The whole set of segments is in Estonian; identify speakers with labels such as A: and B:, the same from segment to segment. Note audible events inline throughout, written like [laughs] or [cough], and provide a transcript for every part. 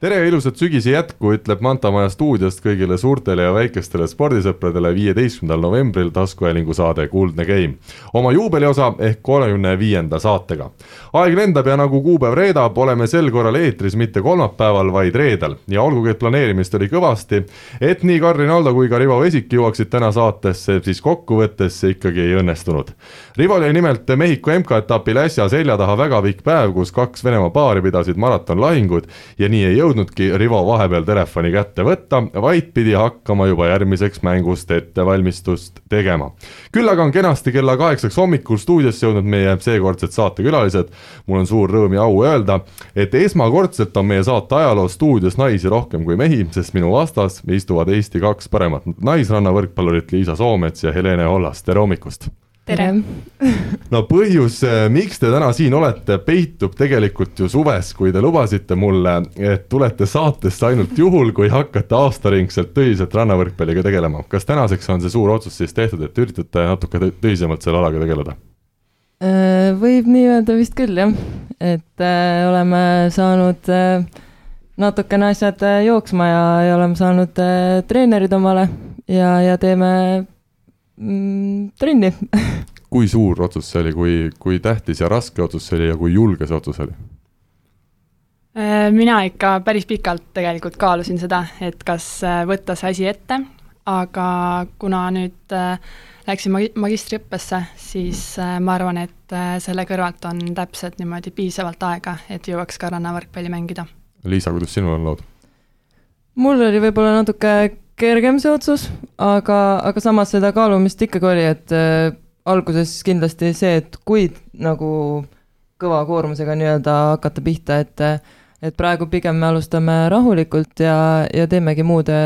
A: tere ja ilusat sügise jätku, ütleb Manta Maja stuudiost kõigile suurtele ja väikestele spordisõpradele viieteistkümnendal novembril taskuhäälingu saade Kuldne Game. oma juubeliosa ehk kolmekümne viienda saatega. aeg lendab ja nagu kuupäev reedab, oleme sel korral eetris mitte kolmapäeval, vaid reedel ja olgugi, et planeerimist oli kõvasti, et nii Karin Aldo kui ka Rivo Vesik jõuaksid täna saatesse, siis kokkuvõttes see ikkagi ei õnnestunud. Rivol jäi nimelt Mehhiko MK-etapil äsja selja taha väga pikk päev, kus kaks Venemaa paari pidasid maratonlahingud ja nii ei jõudnudki Rivo vahepeal telefoni kätte võtta, vaid pidi hakkama juba järgmiseks mängust ettevalmistust tegema. küll aga on kenasti kella kaheksaks hommikul stuudiosse jõudnud meie seekordsed saatekülalised. mul on suur rõõm ja au öelda, et esmakordselt on meie saate ajaloos stuudios naisi rohkem kui mehi, sest minu vastas istuvad Eesti kaks paremat naisranna võrkpallurit Liisa Soomets ja Helene Hollas, tere hommikust!
B: Tere! [laughs]
A: no põhjus, eh, miks te täna siin olete, peitub tegelikult ju suves, kui te lubasite mulle, et tulete saatesse ainult juhul, kui hakkate aastaringselt tõsiselt rannavõrkpalliga tegelema. kas tänaseks on see suur otsus siis tehtud, et üritate natuke tõsisemalt selle alaga tegeleda?
B: Äh, võib nii öelda vist küll jah, et äh, oleme saanud äh, natukene asjad äh, jooksma ja, ja oleme saanud äh, treenerid omale ja, ja teeme mm, trenni [laughs]
A: kui suur otsus see oli, kui, kui tähtis ja raske otsus see oli ja kui julge see otsus oli?
C: Äh, mina ikka päris pikalt tegelikult kaalusin seda, et kas äh, võtta see asi ette, aga kuna nüüd äh, läksin magi-, magistriõppesse, siis ma arvan, et selle kõrvalt on täpselt niimoodi piisavalt aega, et jõuaks ka rannavõrkpalli mängida.
A: Liisa, kuidas sinul on lood?
B: mul oli võib-olla natuke kergem see otsus, aga, aga samas seda kaalumist ikkagi oli, et äh, alguses kindlasti see, et kui nagu kõva koormusega nii-öelda hakata pihta, et et praegu pigem me alustame rahulikult ja, ja teemegi muude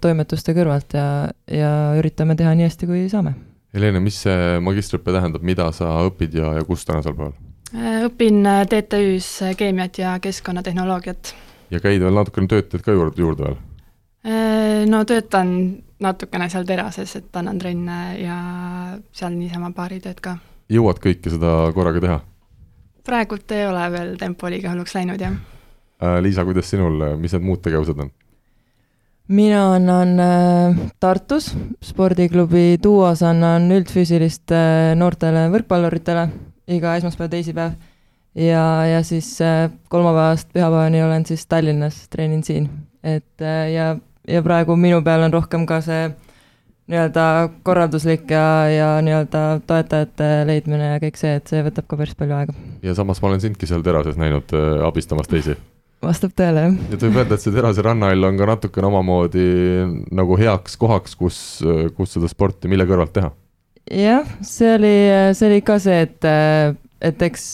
B: toimetuste kõrvalt ja, ja üritame teha nii hästi, kui saame.
A: Helene, mis see magistriõpe tähendab, mida sa õpid ja, ja kus tänasel päeval?
C: Äh, õpin äh, TTÜ-s keemiat ja keskkonnatehnoloogiat.
A: ja käid veel natukene tööd teed ka juurde, juurde veel?
C: Äh, no töötan natukene seal terases, et annan trenne ja seal niisama baaritööd ka.
A: jõuad kõike seda korraga teha?
C: praegult ei ole veel tempo liiga hulluks läinud, jah.
A: Äh, Liisa, kuidas sinul, mis need muud tegevused on?
B: mina annan äh, Tartus spordiklubi Duos annan üldfüüsilist noortele võrkpalluritele iga esmaspäev, teisipäev ja, ja siis kolmapäevast pühapäevani olen siis Tallinnas, treenin siin, et ja ja praegu minu peal on rohkem ka see nii-öelda korralduslik ja, ja nii-öelda toetajate leidmine ja kõik see, et see võtab ka päris palju aega.
A: ja samas ma olen sindki seal terases näinud äh, abistamas teisi.
B: vastab tõele, jah.
A: et võib öelda, et see terase rannahall on ka natukene omamoodi nagu heaks kohaks, kus, kus seda sporti, mille kõrvalt teha.
B: jah, see oli, see oli ka see, et, et eks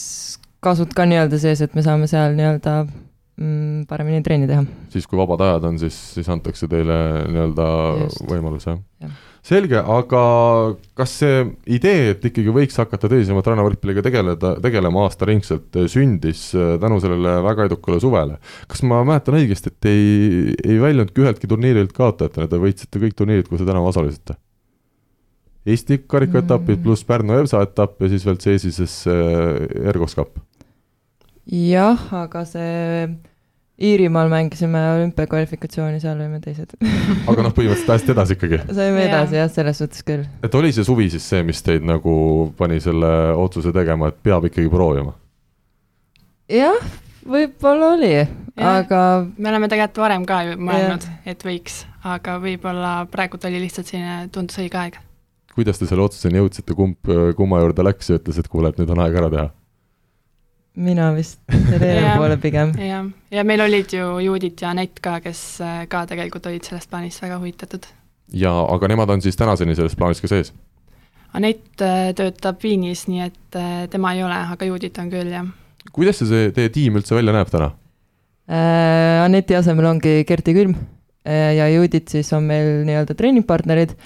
B: kasud ka nii-öelda sees, et me saame seal nii-öelda mm, paremini trenni teha.
A: siis, kui vabad ajad on, siis, siis antakse teile nii-öelda võimalus, jah ja.? selge, aga kas see idee, et ikkagi võiks hakata tõsisemalt rannavõrkpalliga tegeleda, tegelema aastaringselt, sündis äh, tänu sellele väga edukale suvele? kas ma mäletan õigesti, et ei, ei väljunudki üheltki turniirilt kaotajatena, te võitsite kõik turniirid, kus te tänavu osalesite? Eesti karikaetapid mm. pluss Pärnu EVSA etapp ja siis veel C-sises äh, Ergos Cup
B: jah, aga see Iirimaal mängisime olümpiakvalifikatsiooni, seal olime teised [laughs]
A: aga noh, põhimõtteliselt pääsite edasi ikkagi?
B: saime edasi jah, selles suhtes küll.
A: et oli see suvi siis see, mis teid nagu pani selle otsuse tegema, et peab ikkagi proovima?
B: jah, võib-olla oli, aga
C: me oleme tegelikult varem ka ju mõelnud, et võiks, aga võib-olla praegult oli lihtsalt selline, tundus õige aeg.
A: kuidas te selle otsuseni jõudsite, kumb, kumma juurde läks ja ütles, et kuule, et nüüd on aeg ära teha?
B: Mina vist Helene poole pigem.
C: jah, ja meil olid ju Judit ja Anett ka, kes äh, ka tegelikult olid sellest plaanist väga huvitatud.
A: ja, aga nemad on siis tänaseni selles plaanis ka sees?
C: Anett äh, töötab Viinis, nii et äh, tema ei ole, aga Judit on küll, jah.
A: kuidas see, see teie tiim üldse välja näeb täna
B: äh,? Aneti asemel ongi Kerti Külm ja Judit siis on meil nii-öelda treeningpartnerid,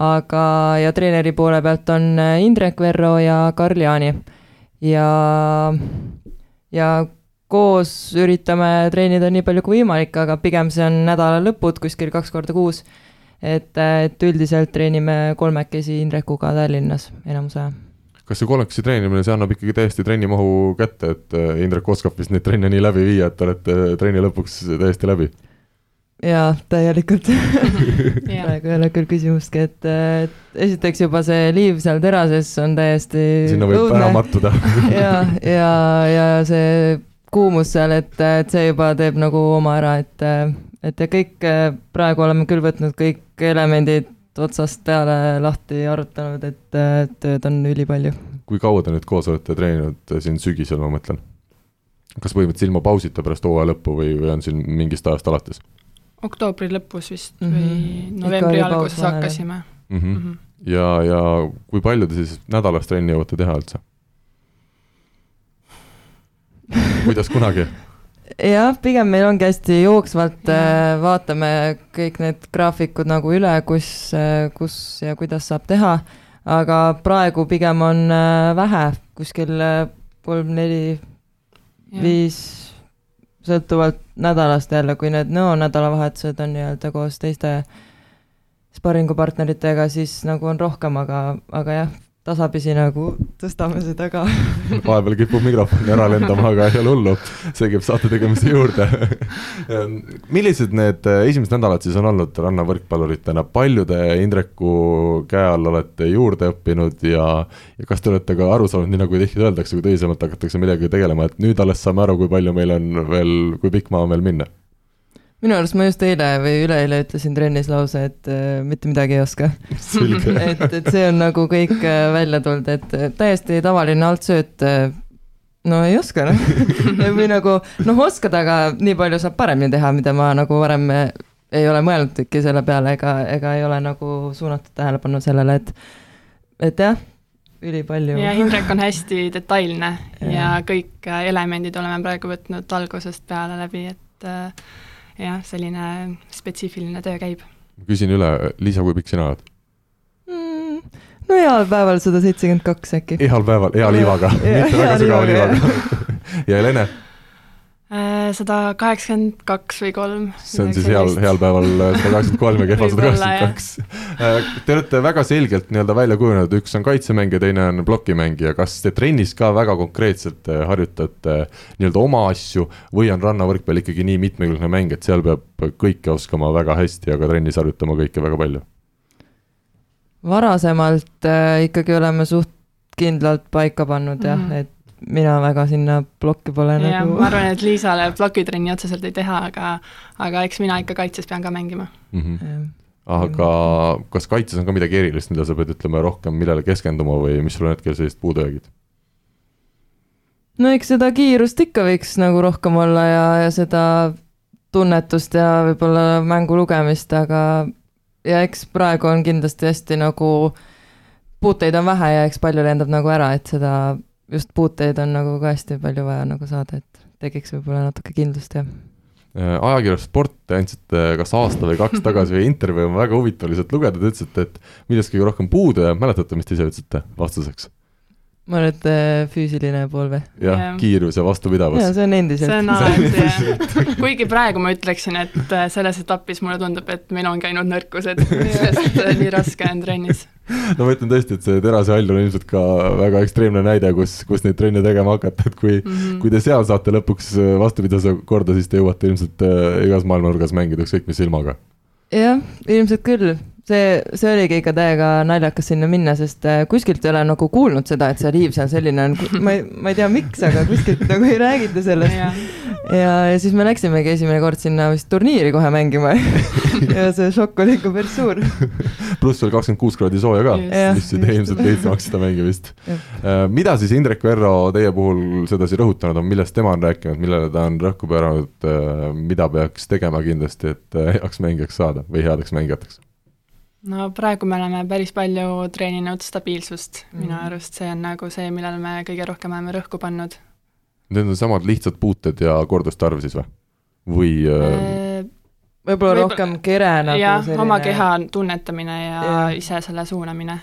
B: aga, ja treeneri poole pealt on Indrek Verro ja Karl Jaani ja ja koos üritame treenida nii palju kui võimalik, aga pigem see on nädala lõpud kuskil kaks korda kuus. et, et üldiselt treenime kolmekesi Indrekuga Tallinnas enamus aja
A: kas see kolmekesi treenimine, see annab ikkagi täiesti trennimahu kätte, et äh, Indrek oskab vist neid trenne nii läbi viia, et te olete trenni lõpuks täiesti läbi?
B: Jaa, täielikult [laughs] praegu ei ole küll küsimustki, et, et esiteks juba see liiv seal terases on täiesti
A: sinna võib õudne. ära mattuda [laughs]
B: ja, ja, ja see kuumus seal, et, et see juba teeb nagu oma ära, et, et ja kõik praegu oleme küll võtnud kõik elemendid otsast peale lahti arutanud, et tööd on ülipalju.
A: kui kaua te nüüd koos olete treeninud siin sügisel, ma mõtlen? kas põhimõtteliselt ilma pausita pärast hooaja lõppu või, või on siin mingist ajast alates?
C: Oktoobri lõpus vist mm -hmm. või novembri alguses hakkasime
A: mm. -hmm. Mm -hmm. ja, ja kui palju te siis nädalas trenni jõuate teha üldse kuidas kunagi?
B: jah, pigem meil ongi hästi jooksvalt äh,, vaatame kõik need graafikud nagu üle, kus äh,, kus ja kuidas saab teha, aga praegu pigem on äh, vähe, kuskil äh, kolm-neli, viis sõltuvalt nädalast jälle, kui need nõo nädalavahetused on nii-öelda koos teiste sparringupartneritega, siis nagu on rohkem, aga, aga jah, tasapisi nagu tõstame seda ka [laughs]
A: vahepeal kipub mikrofon ära lendama, aga ei ole hullu, see käib saate tegemise juurde. [laughs] Millised need äh, esimesed nädalad siis on olnud rannavõrkpalluritena, palju te Indreku käe all olete juurde õppinud ja, ja kas te olete ka aru saanud, nii nagu tihti öeldakse, kui tõsisemalt hakatakse millegagi tegelema, et nüüd alles saame aru, kui palju meil on veel, kui pikk maa on veel minna
B: minu arust ma just eile või üleeile ütlesin trennis lause, et äh, mitte midagi ei oska. [laughs] et, et see on nagu kõik äh, välja tulnud, et äh, täiesti tavaline altsööt äh,, no ei oska noh [laughs] või nagu noh, oskad, aga nii palju saab paremini teha, mida ma nagu varem äh, ei ole mõelnudki selle peale ega, ega ei ole nagu suunatud tähelepanu sellele, et, et jah ülipalju.
C: ja Indrek on hästi detailne [laughs] ja. ja kõik äh, elemendid oleme praegu võtnud algusest peale läbi, et äh, jah, selline spetsiifiline töö käib.
A: küsin üle, Liisa, kui pikk sina oled
B: mm,? no heal päeval sada seitsekümmend kaks äkki.
A: heal päeval, hea liivaga, mitte väga sügava liivaga. [laughs] ja Helene?
C: Äh, sada kaheksakümmend kaks või kolm.
A: see on siis heal, heal päeval äh, [laughs] sada kaheksakümmend kolm ja kehval sada kaheksakümmend kaks. Äh, te olete väga selgelt nii-öelda välja kujunenud, üks on kaitsemängija, teine on plokimängija, kas te trennis ka väga konkreetselt harjutate nii-öelda oma asju või on rannavõrkpall ikkagi nii mitmekülgne mäng, et seal peab kõike oskama väga hästi, aga trennis harjutama kõike väga palju?
B: varasemalt äh, ikkagi oleme suht kindlalt paika pannud jah mm, -hmm. et mina väga sinna plokki pole ja, nagu.
C: ma arvan, et Liisale plokitrenni otseselt ei teha, aga, aga eks mina ikka kaitses pean ka mängima mm.
A: -hmm. aga kas kaitses on ka midagi erilist, mida sa pead ütlema rohkem, millele keskenduma või mis sul on hetkel sellised puudujäägid?
B: no eks seda kiirust ikka võiks nagu rohkem olla ja, ja seda tunnetust ja võib-olla mängu lugemist, aga ja eks praegu on kindlasti hästi nagu puuteid on vähe ja eks palju lendab nagu ära, et seda just puuteid on nagu ka hästi palju vaja nagu saada, et tekiks võib-olla natuke kindlust ja
A: äh, ajakirjas Sport te andsite kas aasta või kaks tagasi või intervjuu, väga huvitav lihtsalt lugeda, te ütlesite, et millest kõige rohkem puudu jääb, mäletate, mis te ise ütlesite vastuseks?
B: Ma arvan, et äh, füüsiline pool või?
A: jah yeah., kiirus ja vastupidavus.
B: see on endiselt.
C: see on [laughs] alati jah. [laughs] kuigi praegu ma ütleksin, et äh, selles etapis mulle tundub, et meil on käinud nõrkused, [laughs] sest äh, nii raske on trennis.
A: no ma ütlen tõesti, et see terasehall on ilmselt ka väga ekstreemne näide, kus, kus neid trenne tegema hakata, et kui mm, -hmm. kui te seal saate lõpuks vastupidavuse korda, siis te jõuate ilmselt igas maailmanurgas mängida ükskõik mis ilmaga.
B: jah, ilmselt küll see, see oligi ikka täiega naljakas sinna minna, sest äh, kuskilt ei ole nagu kuulnud seda, et see riiv seal selline on, ma ei, ma ei tea, miks, aga kuskilt nagu ei räägita sellest. ja, ja, ja siis me läksimegi esimene kord sinna vist turniiri kohe mängima. [laughs] Ja see šokk oli ikka päris suur.
A: pluss veel kakskümmend kuus kraadi sooja ka, mis te ilmselt lihtsamaks seda mängimist. Äh, mida siis Indrek Verro teie puhul sedasi rõhutanud on, millest tema on rääkinud, millele ta on rõhku pööranud, äh, mida peaks tegema kindlasti, et heaks mängijaks saada või headeks mängijateks?
C: No praegu me oleme päris palju treeninud stabiilsust mm., minu mhm. arust see on nagu see, millele me kõige rohkem oleme rõhku pannud.
A: Need on samad lihtsad puuted ja korduste arv siis või? või
B: äh, võib-olla võib rohkem kere nagu
C: jah selline..., oma keha tunnetamine ja, ja ise selle suunamine.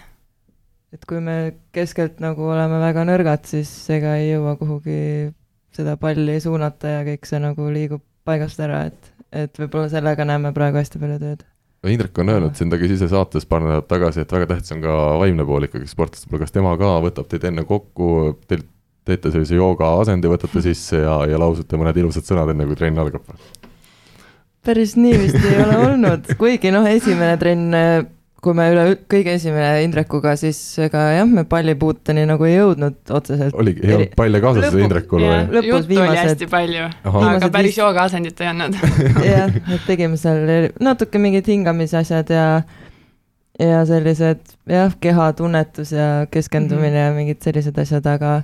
B: et kui me keskelt nagu oleme väga nõrgad, siis ega ei jõua kuhugi seda palli suunata ja kõik see nagu liigub paigast ära, et, et võib-olla sellega näeme praegu hästi palju tööd.
A: Indrek on öelnud siin, ta käis ise saates paar nädalat tagasi, et väga tähtis on ka vaimne pool ikkagi sportlaste puhul, kas tema ka võtab teid enne kokku, teil teete sellise jooga asendi, võtate sisse ja, ja lausute mõned ilusad sõnad, enne kui trenn algab?
B: päris nii vist ei ole olnud, kuigi noh, esimene trenn kui me üle, kõige esimene Indrekuga, siis ega jah, me pallipuuteni nagu ei jõudnud otseselt.
A: oligi, ei olnud palle kaasas Lõpu, Indrekul või?
C: juttu viimased... oli hästi palju, aga päris viis... joogaasendit ei olnud [laughs]
B: jah, et tegime seal natuke mingid hingammisasjad ja ja sellised jah, kehatunnetus ja keskendumine mm -hmm. ja mingid sellised asjad, aga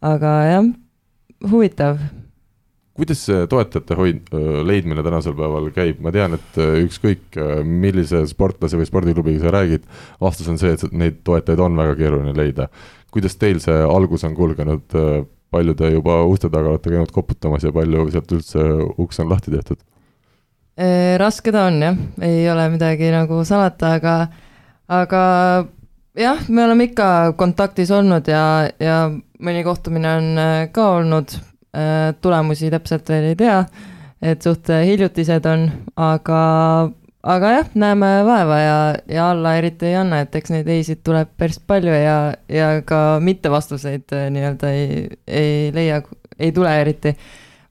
B: aga jah, huvitav
A: kuidas see toetajate hoid-, leidmine tänasel päeval käib, ma tean, et ükskõik millise sportlase või spordiklubiga sa räägid, vastus on see, et neid toetajaid on väga keeruline leida. kuidas teil see algus on kulgenud, palju te juba uste taga olete käinud koputamas ja palju sealt üldse uks on lahti tehtud?
B: raske ta on jah, ei ole midagi nagu salata, aga, aga jah, me oleme ikka kontaktis olnud ja, ja mõni kohtumine on ka olnud tulemusi täpselt veel ei tea, et suht hiljutised on, aga, aga jah, näeme vaeva ja, ja alla eriti ei anna, et eks neid ei-sid tuleb päris palju ja, ja ka mittevastuseid äh, nii-öelda ei, ei leia, ei tule eriti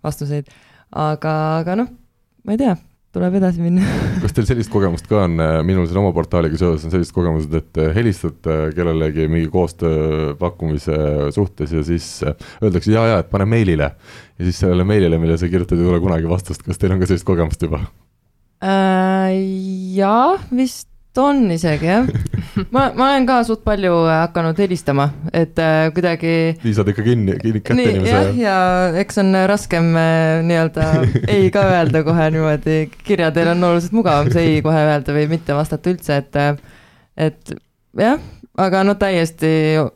B: vastuseid. aga, aga noh, ma ei tea tuleb edasi minna [laughs]
A: kas teil sellist kogemust ka on, minul siin oma portaaliga seoses on sellised kogemused, et helistate kellelegi mingi koostööpakkumise suhtes ja siis öeldakse ja, ja, et pane meilile. ja siis sellele meilile, mille sa kirjutad, ei tule kunagi vastust, kas teil on ka sellist kogemust juba
B: äh,? jaa, vist on isegi jah. [laughs] ma, ma olen ka suht palju hakanud helistama, et äh, kuidagi.
A: nii saad ikka kinni, kinni kätte inimese.
B: jah, ja eks on raskem äh, nii-öelda [laughs] ei ka öelda kohe niimoodi, kirjadel on oluliselt mugavam see ei kohe öelda või mitte vastata üldse, et, äh, et jah, aga no täiesti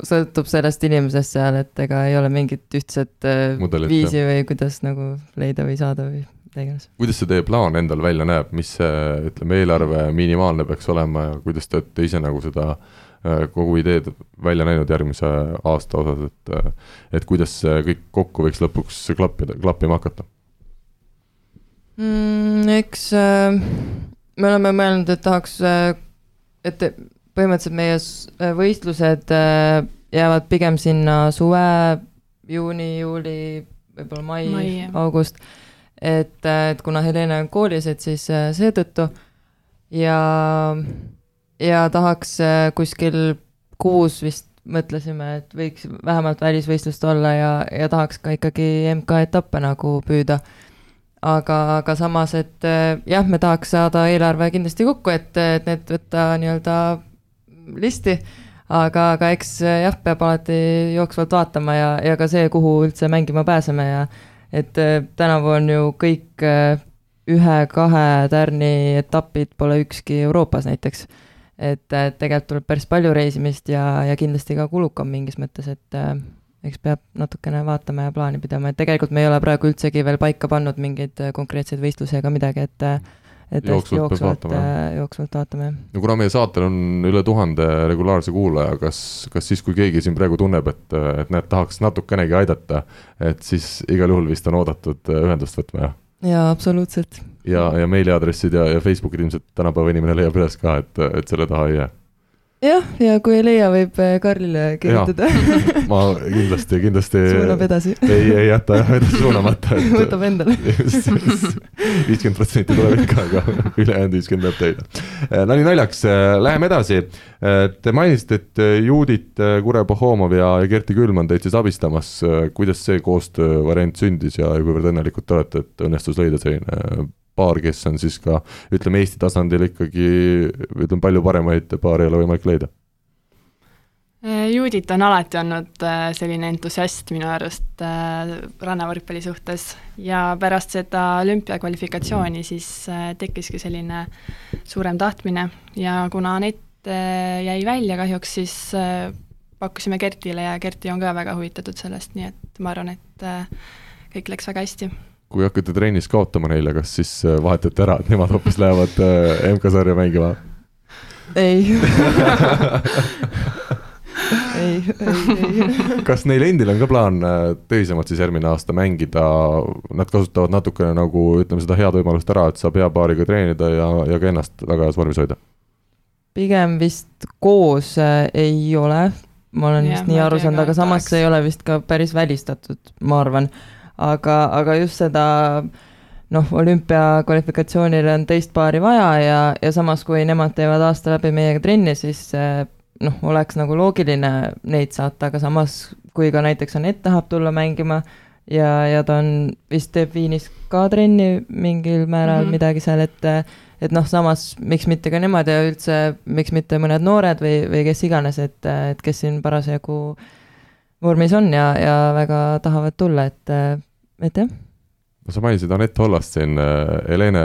B: sõltub sellest inimesest seal, et ega ei ole mingit ühtset äh, Mudelit, viisi või kuidas nagu leida või saada või mida iganes.
A: kuidas see teie plaan endal välja näeb, mis see, ütleme, eelarve minimaalne peaks olema ja kuidas te olete ise nagu seda äh, kogu ideed välja näinud järgmise aasta osas, et äh, et kuidas see kõik kokku võiks lõpuks klappida, klappima hakata
B: mm,? eks äh, me oleme mõelnud, et tahaks, et põhimõtteliselt meie võistlused jäävad pigem sinna suve, juuni, juuli, võib-olla mai, mai, august et, et kuna Helene on koolis, et siis äh, seetõttu ja, ja tahaks äh, kuskil kuus vist mõtlesime, et võiks vähemalt välisvõistlust olla ja, ja tahaks ka ikkagi MK-etappe nagu püüda. aga, aga samas, et äh, jah, me tahaks saada eelarve kindlasti kokku, et, et need võtta nii-öelda listi, aga, aga eks jah, peab alati jooksvalt vaatama ja, ja ka see, kuhu üldse mängima pääseme ja et äh, tänavu on ju kõik äh, ühe-kahe tärni etapid pole ükski Euroopas näiteks. et, äh, tegelikult tuleb päris palju reisimist ja, ja kindlasti ka kulukam mingis mõttes, et eks peab natukene vaatama ja plaani pidama, et tegelikult me ei ole praegu üldsegi veel paika pannud mingeid konkreetseid võistlusi ega midagi, et et
A: jooksvalt, jooksvalt vaatama,
B: jooksvalt vaatame,
A: no kuna meie saatel on üle tuhande regulaarse kuulaja, kas, kas siis, kui keegi siin praegu tunneb, et, et näed, tahaks natukenegi aidata, et siis igal juhul vist on oodatud ühendust võtma, jah?
B: jaa, absoluutselt.
A: ja, ja meiliaadressid ja, ja Facebookid ilmselt tänapäeva inimene leiab üles ka, et, et selle taha ei jää
B: jah, ja kui ei leia, võib äh, Karlile kirjutada. [laughs]
A: ma kindlasti, kindlasti
B: suunab edasi. [laughs]
A: ei, ei jäta jah edasi suunamata et.... [laughs]
B: võtab endale.
A: viiskümmend protsenti tuleb ikka, aga ülejäänud viiskümmend jääb teile. Äh, nali naljaks, äh, läheme edasi. Te mainisite, et Judit Kure-Pohhomov ja Kerti Külman teid siis abistamas. kuidas see koostöövariant sündis ja kuivõrd õnnelikud te olete, et õnnestus leida selline paar, kes on siis ka ütleme, Eesti tasandil ikkagi ütleme, palju paremaid paare ei ole võimalik leida.
C: Äh, Judit on alati olnud äh, selline entusiast minu arust äh, rannavõrkpalli suhtes. Ja pärast seda olümpiakvalifikatsiooni siis tekkiski selline suurem tahtmine. Ja kuna Anett jäi välja kahjuks, siis pakkusime Kertile ja Kerti on ka väga huvitatud sellest, nii et ma arvan, et kõik läks väga hästi
A: kui hakkate trennis kaotama neile, kas siis äh, vahetate ära, et nemad hoopis lähevad äh, MK-sarja mängima?
B: ei [laughs] ei, ei, ei.
A: kas neil endil on ka plaan äh, tõsisemalt siis järgmine aasta mängida, nad kasutavad natukene nagu ütleme seda head võimalust ära, et saab hea paariga treenida ja, ja ka ennast väga heas vormis hoida?
B: pigem vist koos ei ole, ma olen
C: Jah,
B: vist nii aru saanud, aga samas see ei ole vist ka päris välistatud, ma arvan. Aga, aga just seda noh, olümpiakvalifikatsioonile on teist paari vaja ja, ja samas, kui nemad teevad aasta läbi meiega trenni, siis äh, noh, oleks nagu loogiline neid saata, aga samas, kui ka näiteks Anett tahab tulla mängima ja, ja ta on, vist teeb Viinis ka trenni mingil määral mm. -hmm. midagi seal, et et noh, samas miks mitte ka nemad ja üldse miks mitte mõned noored või, või kes iganes, et, et kes siin parasjagu vormis on ja, ja väga tahavad tulla, et, et jah
A: no sa mainisid Anett Hollast siin, Helene,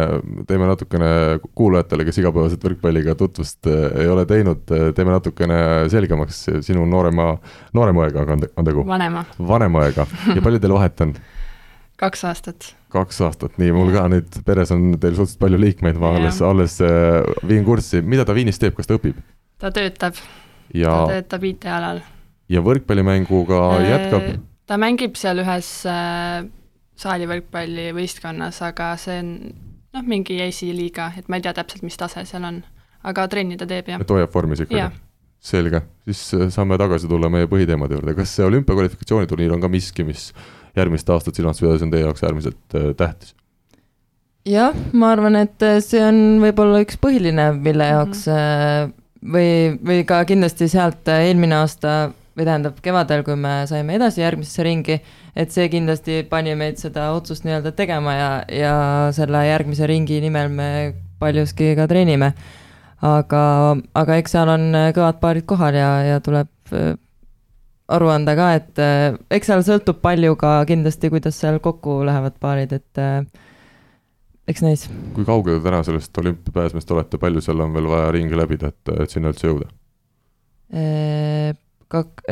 A: teeme natukene kuulajatele, kes igapäevaselt võrkpalliga tutvust eh, ei ole teinud, teeme natukene selgemaks sinu noorema, noorema õega on tegu,
C: vanema,
A: vanema õega ja palju teil vahet on? [laughs]
C: kaks aastat.
A: kaks aastat, nii, mul ka nüüd peres on teil suhteliselt palju liikmeid, ma alles, alles äh, viin kurssi, mida ta Viinis teeb, kas ta õpib?
C: ta töötab,
A: ja
C: ta, töötab IT-alal.
A: ja võrkpallimänguga jätkab?
C: ta mängib seal ühes äh, saalivõrkpallivõistkonnas, aga see on noh, mingi esiliiga, et ma ei tea täpselt, mis tase seal on. aga trenni ta teeb, jah.
A: et hoiab vormis ikkagi selge, siis äh, saame tagasi tulla meie põhiteemade juurde, kas see olümpiakvalifikatsiooniturniir on ka miski, mis järgmist aastat silmas pidades on teie jaoks äärmiselt äh, tähtis?
B: jah, ma arvan, et äh, see on võib-olla üks põhiline, mille jaoks äh, või, või ka kindlasti sealt eelmine aasta või tähendab kevadel, kui me saime edasi järgmisesse ringi, et see kindlasti pani meid seda otsust nii-öelda tegema ja, ja selle järgmise ringi nimel me paljuski ka treenime. aga, aga eks seal on kõvad paarid kohal ja, ja tuleb äh, aru anda ka, et äh, eks seal sõltub palju ka kindlasti, kuidas seal kokku lähevad paarid, et äh, eks näis.
A: kui kaugel te täna sellest olümpiapääsmest olete, palju seal on veel vaja ringi läbida, et, et sinna üldse jõuda?
B: Kak-,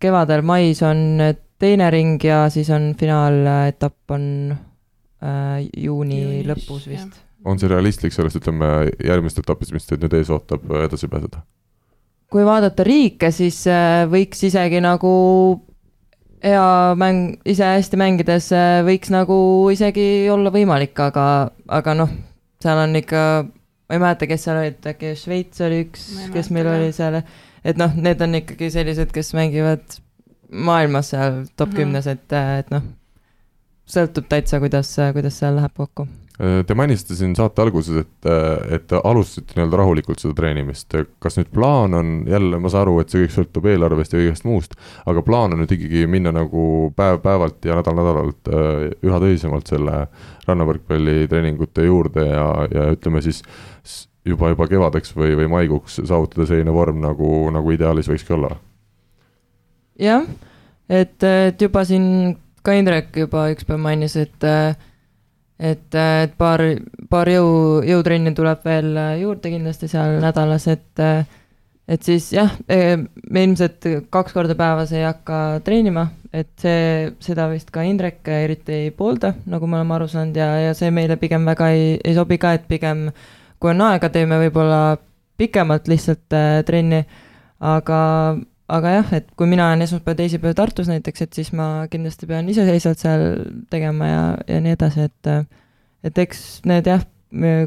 B: kevadel mais on teine ring ja siis on finaaletapp on äh, juuni
C: Juunis,
B: lõpus
C: jah.
B: vist.
A: on see realistlik sellest, ütleme, järgmisest etapist, mis teid nüüd ees ootab, edasi pääseda?
B: kui vaadata riike, siis võiks isegi nagu hea mäng, ise hästi mängides võiks nagu isegi olla võimalik, aga, aga noh, seal on ikka, ma ei mäleta, kes seal olid, äkki Šveits oli üks kes meil
C: ka.
B: oli seal, et noh, need on ikkagi sellised, kes mängivad maailmas seal top
C: Mhm.
B: kümnes, et, et noh, sõltub täitsa, kuidas, kuidas seal läheb kokku.
A: Te mainisite siin saate alguses, et, et te alustasite nii-öelda rahulikult seda treenimist. kas nüüd plaan on, jälle ma saan aru, et see kõik sõltub eelarvest ja kõigest muust, aga plaan on nüüd ikkagi minna nagu päev-päevalt ja nädal-nädalalt äh, üha tõsisemalt selle rannavõrkpallitreeningute juurde ja, ja ütleme siis s- juba, juba kevadeks või, või maikuuks saavutada selline vorm, nagu, nagu ideaalis võikski olla?
B: jah, et, et juba siin ka Indrek juba üks päev mainis, et et, et paar, paar jõu, jõutrenni tuleb veel juurde kindlasti seal nädalas, et et siis jah, me ilmselt kaks korda päevas ei hakka treenima, et see, seda vist ka Indrek eriti ei poolda, nagu me oleme aru saanud ja, ja see meile pigem väga ei, ei sobi ka, et pigem kui on aega, teeme võib-olla pikemalt lihtsalt äh, trenni, aga, aga jah, et kui mina olen esmaspäev, teisipäev Tartus näiteks, et siis ma kindlasti pean iseseisvalt seal tegema ja, ja nii edasi, et et eks need jah,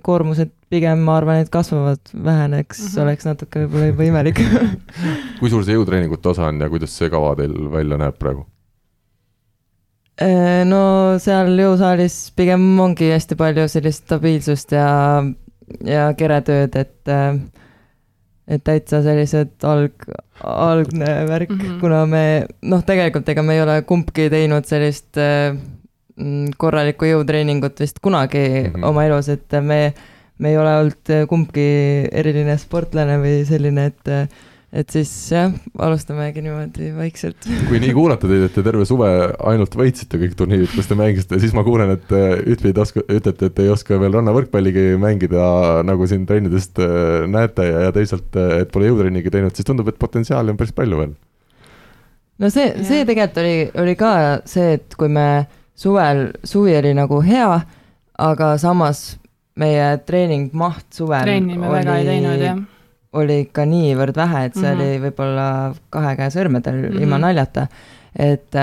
B: koormused pigem ma arvan, et kasvavad, väheneks mm. -hmm. oleks natuke võib-olla juba imelik [laughs]
A: kui suur see jõutreeningute osa on ja kuidas see kava teil välja näeb praegu?
B: Äh, no seal jõusaalis pigem ongi hästi palju sellist stabiilsust ja, ja keretööd, et et täitsa sellised alg, algne värk mm. -hmm. kuna me noh, tegelikult ega me ei ole kumbki teinud sellist äh, mm, korralikku jõutreeningut vist kunagi mm. -hmm. oma elus, et me, me ei ole olnud kumbki eriline sportlane või selline, et et siis jah, alustamegi niimoodi vaikselt
A: kui nii kuulata teid, et te terve suve ainult võitsite kõik turniirid, kus te mängisite, siis ma kuulen, et ühtpidi oska, ütlete, et ei oska veel rannavõrkpalligi mängida, nagu siin trennidest äh, näete ja, ja teisalt, äh, et pole jõutrennigi teinud, siis tundub, et potentsiaali on päris palju veel.
B: no see, see tegelikult oli, oli ka see, et kui me suvel, suvi oli nagu hea, aga samas meie treeningmaht suvel
C: trenni me
B: oli
C: väga ei teinud, jah.
B: Oli ikka niivõrd vähe, et see mm
C: Mhm.
B: -hmm. oli võib-olla kahe käe sõrmedel mm -hmm. ilma
C: Mhm.
B: naljata. et,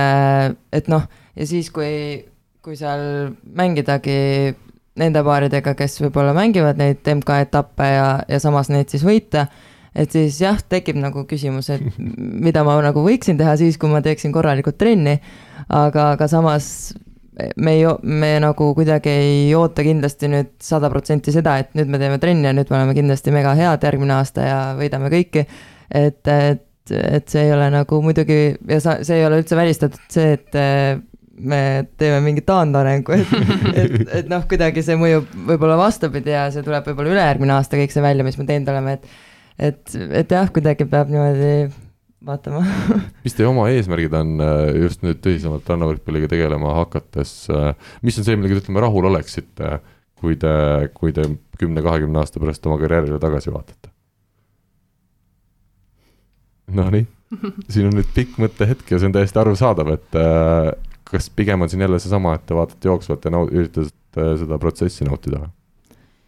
B: et noh, ja siis, kui, kui seal mängidagi nende paaridega, kes võib-olla mängivad neid MK-etappe ja, ja samas neid siis võita, et siis jah, tekib nagu küsimus, et [laughs] mida ma nagu võiksin teha siis, kui ma teeksin korralikult trenni, aga, aga samas me ei, me nagu kuidagi ei oota kindlasti nüüd sada protsenti seda, et nüüd me teeme trenni ja nüüd me oleme kindlasti mega head järgmine aasta ja võidame kõiki. et, et, et see ei ole nagu muidugi ja sa, see ei ole üldse välistatud see, et eh, me teeme mingit taandarengu, et, et, et noh, kuidagi see mõjub võib-olla vastupidi ja see tuleb võib-olla ülejärgmine aasta kõik see välja, mis me teinud oleme, et et, et jah, kuidagi peab niimoodi vaatama [laughs]
A: mis teie oma eesmärgid on äh, just nüüd tõsisemalt rannavõrkpalliga tegelema hakates, mis on see, millega te ütleme rahul oleksite, kui te, kui te kümne-kahekümne aasta pärast oma karjäärile tagasi vaatate? Nonii, [laughs] siin on nüüd pikk mõttehetk ja see on täiesti arusaadav, et äh, kas pigem on siin jälle seesama, et te vaatate jooksvalt ja nau-, üritate seda protsessi nautida või?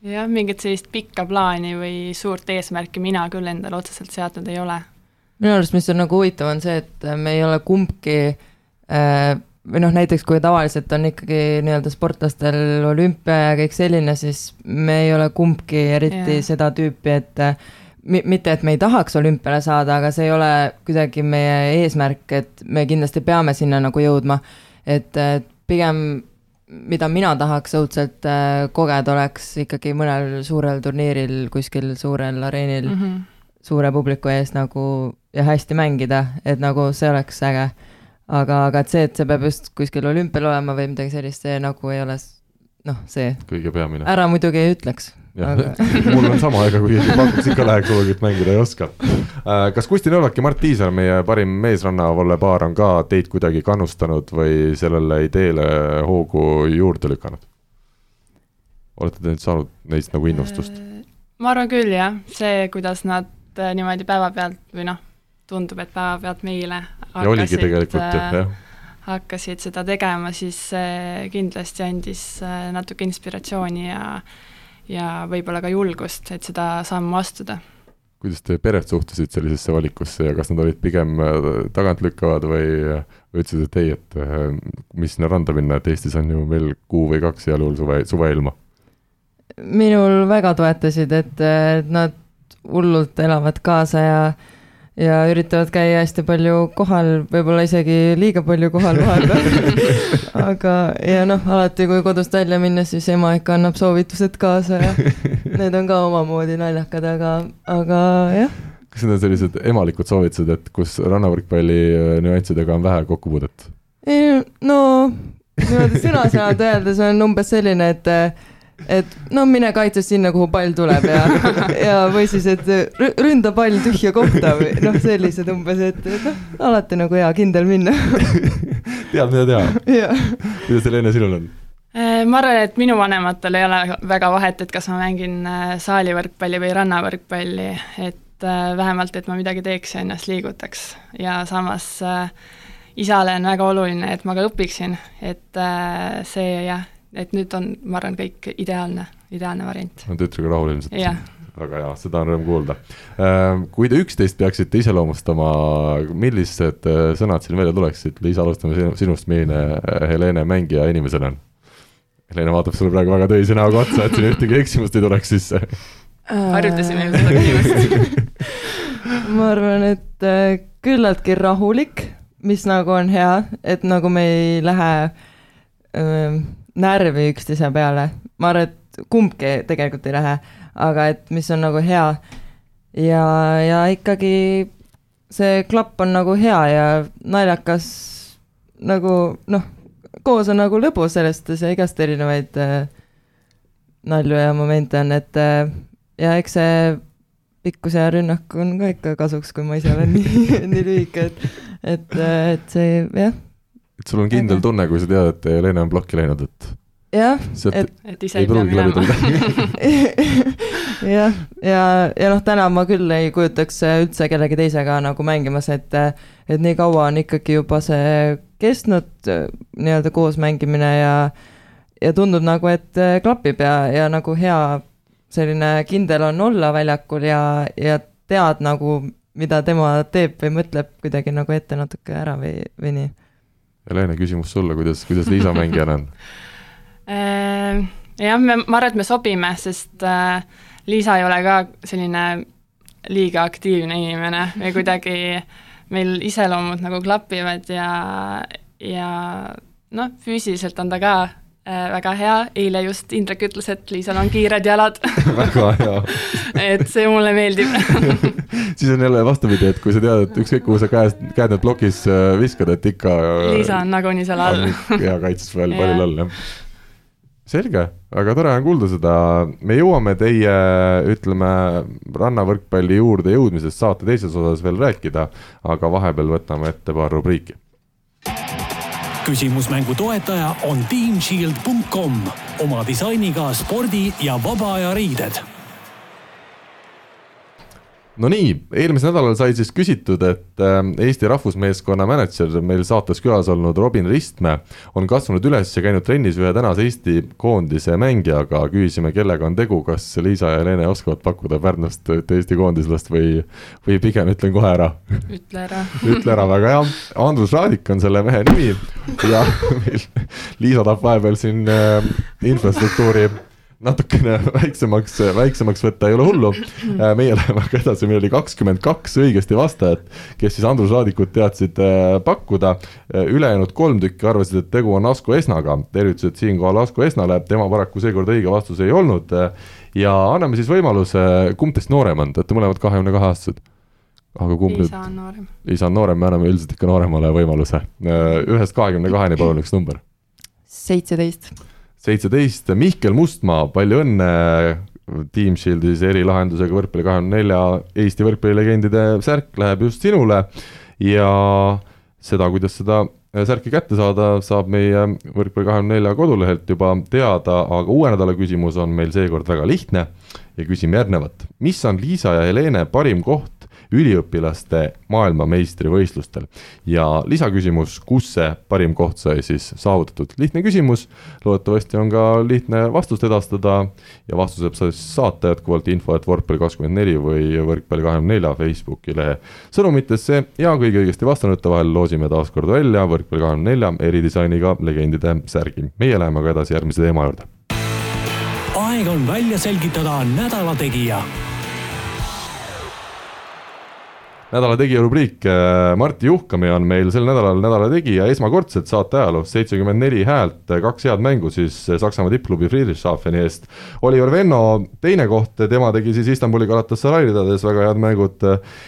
C: jah, mingit sellist pikka plaani või suurt eesmärki mina küll endale otseselt seadnud ei ole.
B: Minu arust, mis on nagu huvitav, on see, et me ei ole kumbki äh, või noh, näiteks kui tavaliselt on ikkagi nii-öelda sportlastel olümpia ja kõik selline, siis me ei ole kumbki eriti yeah. seda tüüpi, et äh, mi-, mitte, et me ei tahaks olümpiale saada, aga see ei ole kuidagi meie eesmärk, et me kindlasti peame sinna nagu jõudma. et äh, pigem, mida mina tahaks õudselt äh, kogeda, oleks ikkagi mõnel suurel turniiril kuskil suurel areenil
C: mm. -hmm.
B: suure publiku ees nagu ja hästi mängida, et nagu see oleks äge. aga, aga et see, et see peab just kuskil olümpial olema või midagi sellist, see nagu ei ole noh, see,
A: kõige peamine.
B: ära muidugi ei ütleks. aga-, [laughs]
A: mul on sama, ega kui keegi pakuks, ikka läheks kuhugi, et mängida ei oska. kas Kusti Nõlvak ja Mart Tiisar, meie parim meesrannavalle-paar on ka teid kuidagi kannustanud või sellele ideele hoogu juurde lükanud? olete te nüüd saanud neist nagu innustust?
C: Äh, ma arvan küll, jah, see, kuidas nad äh, niimoodi päevapealt või noh, tundub, et päevapealt meile
A: ja oligi tegelikult
C: äh,
A: jah, jah.
C: hakkasid seda tegema, siis see kindlasti andis äh, natuke inspiratsiooni ja ja võib-olla ka julgust, et seda sammu astuda.
A: kuidas teie pered suhtusid sellisesse valikusse ja kas nad olid pigem äh, tagantlükkavad või või ütlesid, et ei, et äh, mis sinna randa minna, et Eestis on ju veel kuu või kaks heal juhul suve, suveilma.
B: minul väga toetasid, et äh, nad hullult elavad kaasa ja ja üritavad käia hästi palju kohal, võib-olla isegi liiga palju kohal [laughs] vahepeal. aga, ja noh, alati kui kodust välja minna, siis ema ikka annab soovitused kaasa ja need on ka omamoodi naljakad, aga, aga jah,
A: kas need on sellised emalikud soovitused, et kus rannavõrkpalli äh, nüanssidega on vähe kokkupuudet?
B: no niimoodi sõna-sõnalt öeldes on umbes selline, et et no mine kaitse sinna, kuhu pall tuleb ja, ja või siis, et rü- ründa pall tühja kohta või noh, sellised umbes, et et noh, alati nagu hea kindel minna.
A: tead, mida teha, kuidas Helene sinul on?
C: Äh, ma arvan, et minu vanematel ei ole väga vahet, et kas ma mängin äh, saalivõrkpalli või rannavõrkpalli, et äh, vähemalt, et ma midagi teeks ja ennast liigutaks. Ja samas isale on väga oluline, et ma ka õpiksin, et see jah, et nüüd on, ma arvan, kõik ideaalne, ideaalne variant.
A: on tütrega rahul ilmselt väga hea, seda on rõõm kuulda. kui te üksteist peaksite iseloomustama, millised äh, sõnad siin välja tuleksid, Liisa, alustame sinu- sinust, milline äh, Helene mängija inimesena on? Helene vaatab sulle praegu väga tõsise näoga otsa, et siin ühtegi eksimust ei tuleks sisse.
C: harjutasime ju seda küsimust. [laughs]
B: ma arvan, et äh, küllaltki rahulik, mis nagu on hea, et nagu me ei lähe öö, närvi üksteise peale. ma arvan, et kumbki tegelikult ei lähe, aga et mis on nagu hea ja, ja ikkagi see klapp on nagu hea ja naljakas nagu noh, koos on nagu lõbus sellest saa igast erinevaid äh, nalju ja momente on, et äh, ja eks see pikkus ja rünnak on ka ikka kasuks, kui ma ise olen [laughs] nii, nii lühike, et, et, et see jah,
A: et sul on kindel tunne, kui sa tead, et Helene on plokki läinud, et
B: jah, Et-
C: et ise
A: ei
C: pea minema. [laughs]
B: jah, ja, ja noh, täna ma küll ei kujutaks üldse kellegi teisega nagu mängimas, et et nii kaua on ikkagi juba see kestnud äh, nii-öelda koos mängimine ja ja tundub nagu, et äh, klapib ja, ja nagu hea selline kindel on olla väljakul ja, ja tead nagu, mida tema teeb või mõtleb kuidagi nagu ette natuke ära või, või nii.
A: Helene, küsimus sulle, kuidas, kuidas Liisa mängijana on? [laughs]
C: Äh, jah, me, ma arvan, et me sobime, sest äh, Liisa ei ole ka selline liiga aktiivne inimene või kuidagi meil iseloomud nagu klapivad ja, ja noh, füüsiliselt on ta ka äh, väga hea, eile just Indrek ütles, et Liisal on kiired jalad. [laughs]
A: Väga hea. [laughs]
C: Et see mulle meeldib [laughs]
A: siis on jälle vastupidi, et kui sa tead, et ükskõik kuhu sa käest, käed nüüd plokis äh, viskad, et ikka
C: Liisa on nagunii seal all.
A: hea kaitses veel pallil all, jah. selge, väga tore on kuulda seda, me jõuame teie, ütleme, rannavõrkpalli juurde jõudmisest saate teises osas veel rääkida, aga vahepeal võtame ette paar rubriiki.
D: Küsimusmängu toetaja on teamshield.com oma disainiga spordi ja vaba aja riided
A: no nii, eelmisel nädalal sai siis küsitud, et ähm, Eesti rahvusmeeskonna mänedžer, meil saates külas olnud Robin Ristmäe on kasvanud üles ja käinud trennis ühe tänase Eesti koondise mängijaga, küsisime, kellega on tegu, kas Liisa ja Helene oskavad pakkuda Pärnust Eesti koondislast või, või pigem ütlen kohe ära?
C: ütle ära. [laughs]
A: Ütle ära, väga hea, Andrus Raadik on selle mehe nimi ja [laughs] meil Liisa tahab vahepeal siin äh, infrastruktuuri natukene [laughs] väiksemaks, väiksemaks võtta, ei ole hullu. Äh, meie läheme aga edasi, meil oli kakskümmend kaks õigesti vastajat, kes siis Andrus Raadikut teadsid äh, pakkuda. Äh, ülejäänud kolm tükki arvasid, et tegu on Asko Esnaga, tervitused siinkohal Asko Esnale, tema paraku seekord õige vastus ei olnud. ja anname siis võimaluse, kumb teist noorem on, te olete mõlemad kahekümne kahe aastased aga kumb
C: nüüd? on noorem.
A: Liisa on noorem, me anname üldiselt ikka nooremale võimaluse. ühest kahekümne kaheni palun üks number.
B: seitseteist
A: seitseteist, Mihkel Mustmaa, palju õnne Team Shieldis erilahendusega võrkpalli kahekümne nelja Eesti võrkpallilegendide särk läheb just sinule ja seda, kuidas seda särki kätte saada, saab meie võrkpalli kahekümne nelja kodulehelt juba teada, aga uue nädala küsimus on meil seekord väga lihtne ja küsime järgnevat. mis on Liisa ja Helene parim koht üliõpilaste maailmameistrivõistlustel. ja lisaküsimus, kus see parim koht sai siis saavutatud, lihtne küsimus, loodetavasti on ka lihtne vastust edastada ja vastuse saab siis saata jätkuvalt info, et võrkpalli kakskümmend neli või võrkpalli kahekümne nelja Facebooki lehe sõnumitesse ja kõige õigesti vastanute vahel loosime taas kord välja võrkpalli kahekümne nelja eridisainiga legendide särgi. meie läheme aga edasi järgmise teema juurde.
D: aeg on välja selgitada nädala tegija
A: nädala tegija rubriik, äh, Martti Juhkami on meil sel nädalal nädala tegija esmakordselt saate ajaloos, seitsekümmend neli häält, kaks head mängu siis Saksamaa tippklubi Friedrichshafeni eest. Oliver Venno teine koht, tema tegi siis Istanbuli Galatasaray ridades väga head mängud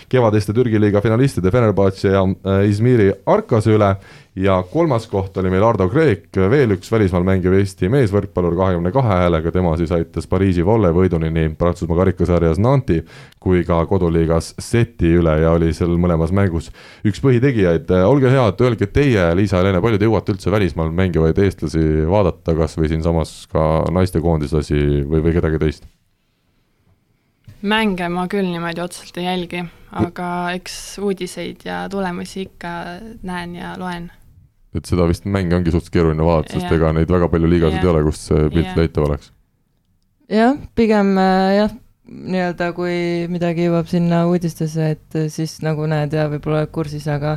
A: kevadiste Türgi liiga finalistide Fenerbahce ja äh, Izmiri Arkase üle ja kolmas koht oli meil Ardo Kreek, veel üks välismaal mängiv Eesti meesvõrkpallur kahekümne kahe häälega, tema siis aitas Pariisi volle võiduni nii Prantsusmaa karikasarjas Nanti kui ka koduliigas seti üle ja oli seal mõlemas mängus üks põhitegijaid. olge head, öelge teie, Liisa-Helene, palju te jõuate üldse välismaal mängivaid eestlasi vaadata, kas või siinsamas ka naistekoondislasi või, või kedagi teist?
C: mänge ma küll niimoodi otseselt ei jälgi, aga eks uudiseid ja tulemusi ikka näen ja loen
A: et seda vist mänge ongi suhteliselt keeruline vaadata, sest ega neid väga palju liigasid ei ole, kus see pilt leitav oleks.
B: jah, pigem äh, jah, nii-öelda kui midagi jõuab sinna uudistesse, et siis nagu näed ja võib-olla oled kursis, aga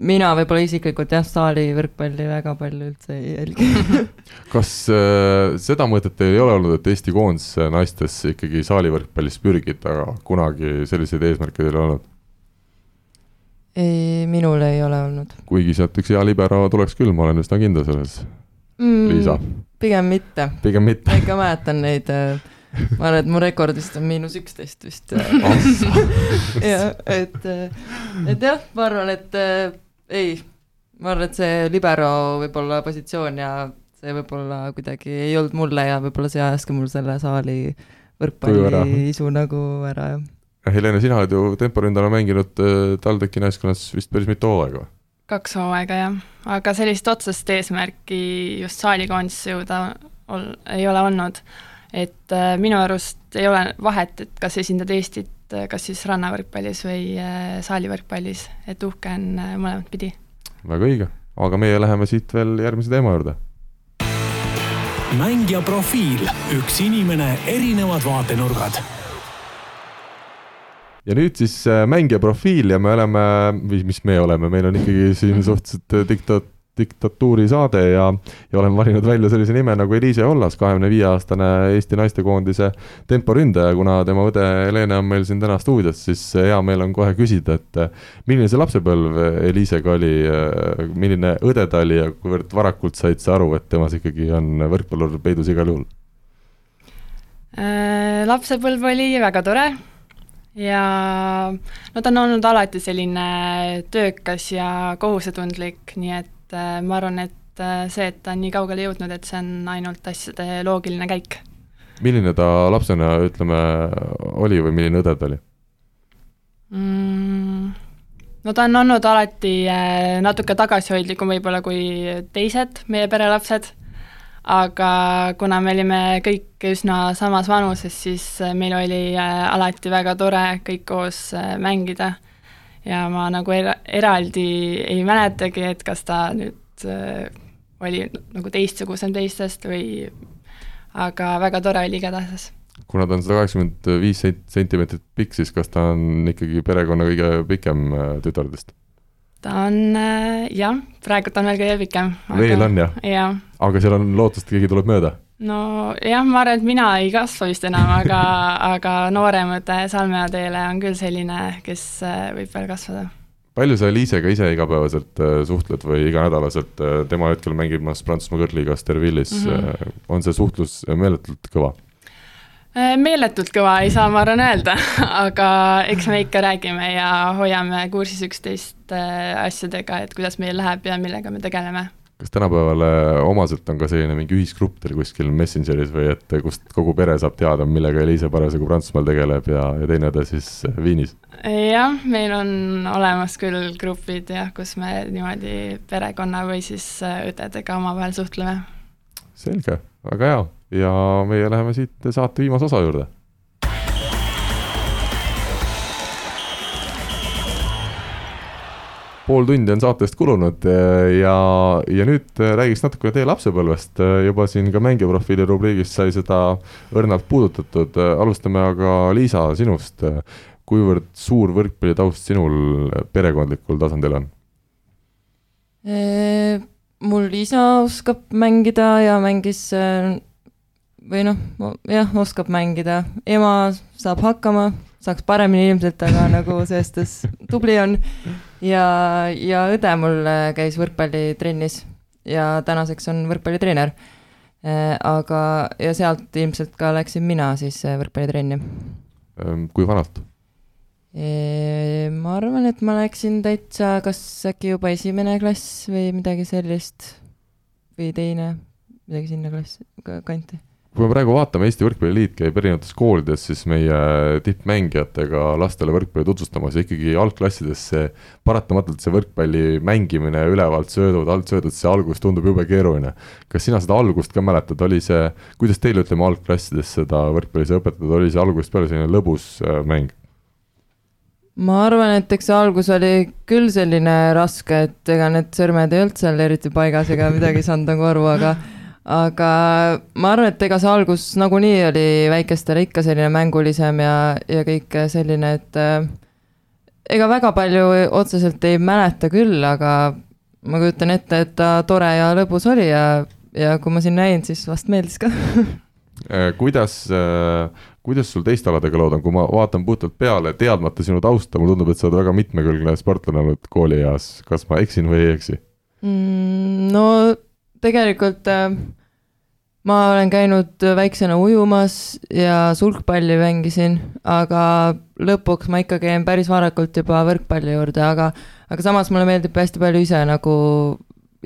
B: mina võib-olla isiklikult jah, saali võrkpalli väga palju üldse ei jälgi [laughs]
A: kas äh, seda mõtet ei ole olnud, et Eesti koondis naistes ikkagi saali võrkpallis pürgida, aga kunagi selliseid eesmärke teil ei olnud?
B: Ei, minul ei ole olnud.
A: kuigi sealt üks hea libero tuleks küll, ma olen üsna kindel selles mm,. Liisa?
B: pigem mitte.
A: pigem mitte.
B: ma ikka mäletan neid äh, ma arvan, et mu rekord vist on miinus üksteist vist äh. [laughs] jah, et, äh, et jah, ma arvan, et äh, ei, ma arvan, et see libero võib-olla positsioon ja see võib-olla kuidagi ei olnud mulle ja võib-olla see ajas ka mul selle saali võrkpalli isu nagu ära, jah
A: Helene, sina oled ju temporündajana mänginud äh, TalTechi naiskonnas vist päris mitu hooaega?
C: kaks hooaega, jah. aga sellist otsest eesmärki just saalikoondisse jõuda ol-, ei ole olnud. et äh, minu arust ei ole vahet, et kas esindad Eestit äh, kas siis rannavõrkpallis või äh, saalivõrkpallis, et uhke on mõlemat pidi.
A: väga õige, aga meie läheme siit veel järgmise teema juurde
D: mängija profiil, üks inimene, erinevad vaatenurgad
A: ja nüüd siis äh, mängija profiil ja me oleme, või mis me oleme, meil on ikkagi siin suhteliselt äh, dikta-, diktatuuri saade ja, ja oleme valinud välja sellise nime nagu Eliise Ollas, kahekümne viie aastane Eesti naistekoondise temporündaja, kuna tema õde Helene on meil siin täna stuudios, siis äh, hea meel on kohe küsida, et milline see lapsepõlv Eliisega oli, milline õde ta oli ja kuivõrd varakult said sa aru, et temas ikkagi on võrkpallur peidus igal juhul?
C: lapsepõlv oli väga tore ja no ta on olnud alati selline töökas ja kohusetundlik, nii et äh, ma arvan, et äh, see, et ta on nii kaugele jõudnud, et see on ainult asjade loogiline käik.
A: milline ta lapsena, ütleme, oli või milline õde ta oli
C: mm,? no ta on olnud alati äh, natuke tagasihoidlikum võib-olla kui teised meie perelapsed aga kuna me olime kõik üsna samas vanuses, siis äh, meil oli äh, alati väga tore kõik koos äh, mängida. ja ma nagu era-, eraldi ei mäletagi, et kas ta nüüd oli nagu teistsugusem teistest või aga väga tore oli igatahes
A: kuna ta on sada kaheksakümmend viis sentimeetrit pikk, siis kas ta on ikkagi perekonna kõige pikem tütardest?
C: Ta on jah, praegult on veel kõige pikem.
A: veel on jah?
C: jah.
A: aga seal on lootust, et keegi tuleb mööda?
C: no jah, ma arvan, et mina ei kasva vist enam, aga [laughs] aga noorem õde Salmea teele on küll selline, kes äh, võib veel kasvada.
A: palju sa Liisega ise igapäevaselt äh, suhtled või iganädalaselt, äh, tema hetkel mängimas Prantsusmaa kõrgliigas Dervillis mm, -hmm. on see suhtlus meeletult kõva?
C: Äh, meeletult kõva ei saa, ma arvan, öelda, [laughs] aga eks me ikka räägime ja hoiame kursis üksteist äh, asjadega, et kuidas meil läheb ja millega me tegeleme.
A: kas tänapäevale omaselt on ka selline mingi ühisgrupp teil kuskil Messengeris või et kust kogu pere saab teada, millega Eliise parasjagu Prantsusmaal tegeleb ja, ja teine õde siis Viinis?
C: jah, meil on olemas küll grupid jah, kus me niimoodi perekonna või siis äh, õdedega omavahel suhtleme.
A: selge, väga hea ja meie läheme siit saate viimase osa juurde. pool tundi on saatest kulunud ja, ja nüüd räägiks natukene teie lapsepõlvest, juba siin ka mängijaprofiili rubriigis sai seda õrnalt puudutatud, alustame aga Liisa sinust. kuivõrd suur võrkpallitaust sinul perekondlikul tasandil on?
B: mul isa oskab mängida ja mängis või noh, jah, oskab mängida, ema saab hakkama, saaks paremini ilmselt, aga [laughs] nagu selles suhtes tubli on. ja, ja õde mul äh, käis võrkpallitrennis ja tänaseks on võrkpallitreener. Äh, aga, ja sealt ilmselt ka läksin mina siis äh, võrkpallitrenni.
A: Ehm, kui vanalt?
B: ma arvan, et ma läksin täitsa, kas äkki juba esimene klass või midagi sellist või teine, midagi sinna klassi, kanti
A: kui me praegu vaatame, Eesti Võrkpalliliit käib erinevates koolides siis meie tippmängijatega lastele võrkpalli tutvustamas ja ikkagi algklassides see paratamatult see võrkpalli mängimine ülevalt söödud, alt söödud, see algus tundub jube keeruline. kas sina seda algust ka mäletad, oli see, kuidas teile, ütleme, algklassides seda võrkpalli sai õpetatud, oli see algusest peale selline lõbus äh, mäng?
B: ma arvan, et eks see algus oli küll selline raske, et ega need sõrmed ei olnud seal eriti paigas ega midagi ei saanud nagu aru, aga aga ma arvan, et ega see algus nagunii oli väikestele ikka selline mängulisem ja, ja kõik selline, et äh, ega väga palju otseselt ei mäleta küll, aga ma kujutan ette, et ta tore ja lõbus oli ja, ja kui ma siin näin, siis vast meeldis ka. [laughs]
A: Äh, kuidas, äh, kuidas sul teiste aladega lood on, kui ma vaatan puhtalt peale, teadmata sinu tausta, mulle tundub, et sa oled väga mitmekülgne sportlane olnud koolieas, kas ma eksin või ei eksi?
B: Mm,? no tegelikult äh, ma olen käinud väiksena ujumas ja sulgpalli mängisin, aga lõpuks ma ikkagi jäin päris varakult juba võrkpalli juurde, aga, aga samas mulle meeldib hästi palju ise nagu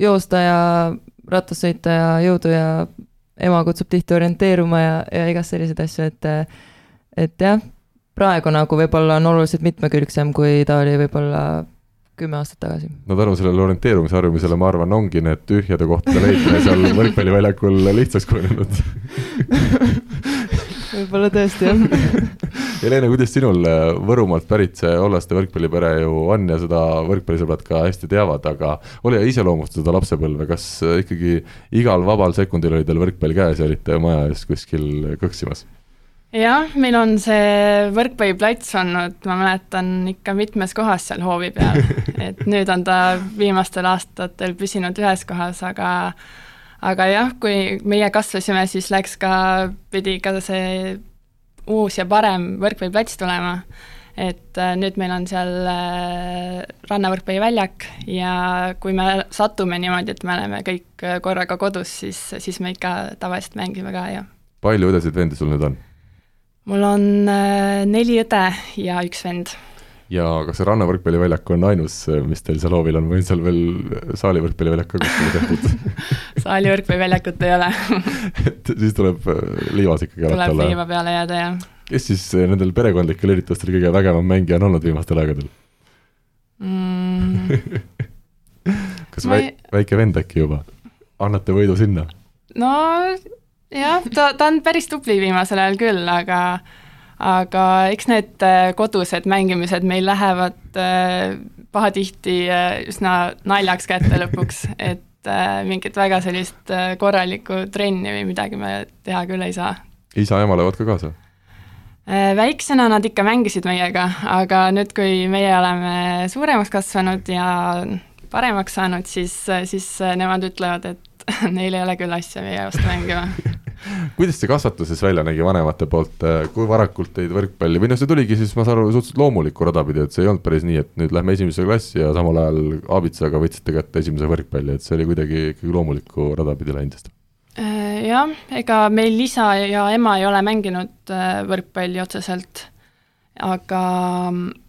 B: joosta ja rattas sõita ja jõudu ja ema kutsub tihti orienteeruma ja, ja igast selliseid asju, et, et jah, praegu nagu võib-olla on oluliselt mitmekülgsem, kui ta oli võib-olla kümme aastat tagasi.
A: no tänu sellele orienteerumise harjumisele, ma arvan, ongi need tühjade kohtade leidmine seal võrkpalliväljakul lihtsaks kujunenud [laughs]
B: võib-olla tõesti, jah [laughs]
A: Helene, kuidas sinul äh, Võrumaalt pärit see Ollaste võrkpallipere ju on ja seda võrkpallisõbrad ka hästi teavad, aga ole hea iseloomusta seda lapsepõlve, kas äh, ikkagi igal vabal sekundil oli teil võrkpall käes ja olite maja ees kuskil kõksimas?
C: Jah, meil on see võrkpalliplats olnud, ma mäletan, ikka mitmes kohas seal hoovi peal, [laughs] et nüüd on ta viimastel aastatel püsinud ühes kohas, aga aga jah, kui meie kasvasime, siis läks ka, pidi ka see uus ja parem võrkpalliplats tulema. et äh, nüüd meil on seal äh, rannavõrkpalliväljak ja kui me satume niimoodi, et me oleme kõik äh, korraga kodus, siis, siis me ikka tavaliselt mängime ka, jah.
A: palju õdesid-vendi sul nüüd on?
C: Mul on neli õde ja üks vend
A: ja kas see rannavõrkpalliväljak on ainus, mis teil seal hoovil on või on seal veel saali võrkpalliväljak ka kuskile tehtud [laughs]
C: saali võrkpalliväljakut ei ole [laughs]
A: et siis tuleb äh, liivas ikkagi
C: alati olla? tuleb liiva peale jääda, jah.
A: kes siis äh, nendel perekondlikel üritustel kõige vägevam mängija on olnud viimastel aegadel
C: mm. [laughs]
A: kas ei... väike vend äkki juba? annate võidu sinna?
C: no jah, ta, ta on päris tubli viimasel ajal küll, aga aga eks need äh, kodused mängimised meil lähevad äh, pahatihti äh, üsna naljaks kätte lõpuks, [laughs] et mingit väga sellist korralikku trenni või midagi me teha küll ei saa.
A: isa-ema löövad ka kaasa?
C: Väiksena nad ikka mängisid meiega, aga nüüd, kui meie oleme suuremaks kasvanud ja paremaks saanud, siis, siis nemad ütlevad, et [laughs] neil ei ole küll asja meie vastu mängima [laughs]
A: kuidas see kasvatuses välja nägi vanemate poolt, äh, kui varakult teid võrkpalli või noh, see tuligi siis, ma saan aru, suhteliselt loomulikku rada pidi, et see ei olnud päris nii, et nüüd lähme esimesse klassi ja samal ajal aabitsaga võtsite kätte esimese võrkpalli, et see oli kuidagi ikkagi loomulikku rada pidi läinud vist?
C: Äh, jah, ega meil isa ja ema ei ole mänginud äh, võrkpalli otseselt, aga mm,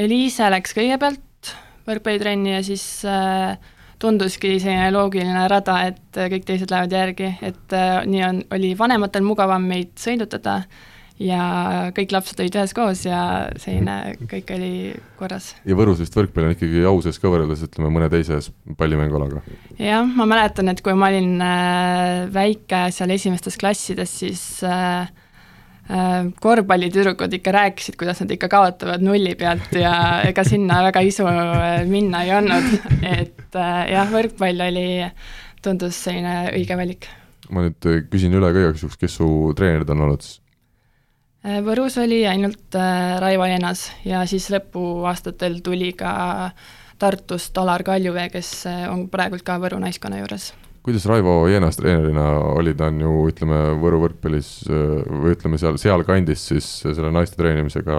C: Eliise läks kõigepealt võrkpallitrenni ja siis äh, tunduski selline loogiline rada, et kõik teised lähevad järgi, et äh, nii on, oli vanematel mugavam meid sõidutada ja kõik lapsed olid üheskoos ja selline kõik oli korras.
A: ja Võrus vist võrkpall on ikkagi au sees ka võrreldes ütleme mõne teise pallimängualaga?
C: jah, ma mäletan, et kui ma olin äh, väike seal esimestes klassides, siis äh, Äh, korvpallitüdrukud ikka rääkisid, kuidas nad ikka kaotavad nulli pealt ja [laughs] ega sinna väga isu äh, minna ei olnud, et äh, jah, võrkpall oli, tundus selline õige valik.
A: ma nüüd küsin üle ka igaks juhuks, kes su treenerid on olnud siis?
C: Võrus oli ainult Raivo Enas ja siis lõpuaastatel tuli ka Tartust Alar Kaljuvee, kes on praegult ka Võru naiskonna juures
A: kuidas Raivo Jeenas treenerina oli, ta on ju ütleme, Võru võrkpallis või ütleme seal, sealkandis siis selle naiste treenimisega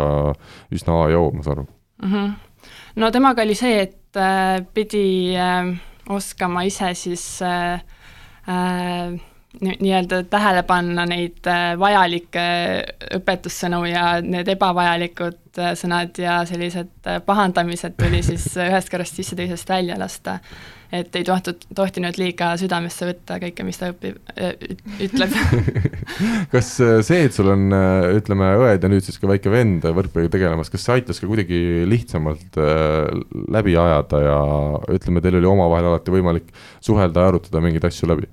A: üsna A ja O, ma saan aru
C: mm. -hmm. no temaga oli see, et äh, pidi äh, oskama ise siis äh, äh, nii-öelda tähele panna neid äh, vajalikke õpetussõnu ja need ebavajalikud äh, sõnad ja sellised pahandamised tuli siis ühest kõrvast sisse, teisest välja lasta et ei tohtud, tohtinud liiga südamesse võtta kõike, mis ta õpib, ütleb [laughs]
A: kas äh, see, et sul on, äh, ütleme, õed ja nüüd siis ka väike vend võrkpalliga tegelemas, kas see aitas ka kuidagi lihtsamalt äh, läbi ajada ja ütleme, teil oli omavahel alati võimalik suhelda ja arutada mingeid asju läbi?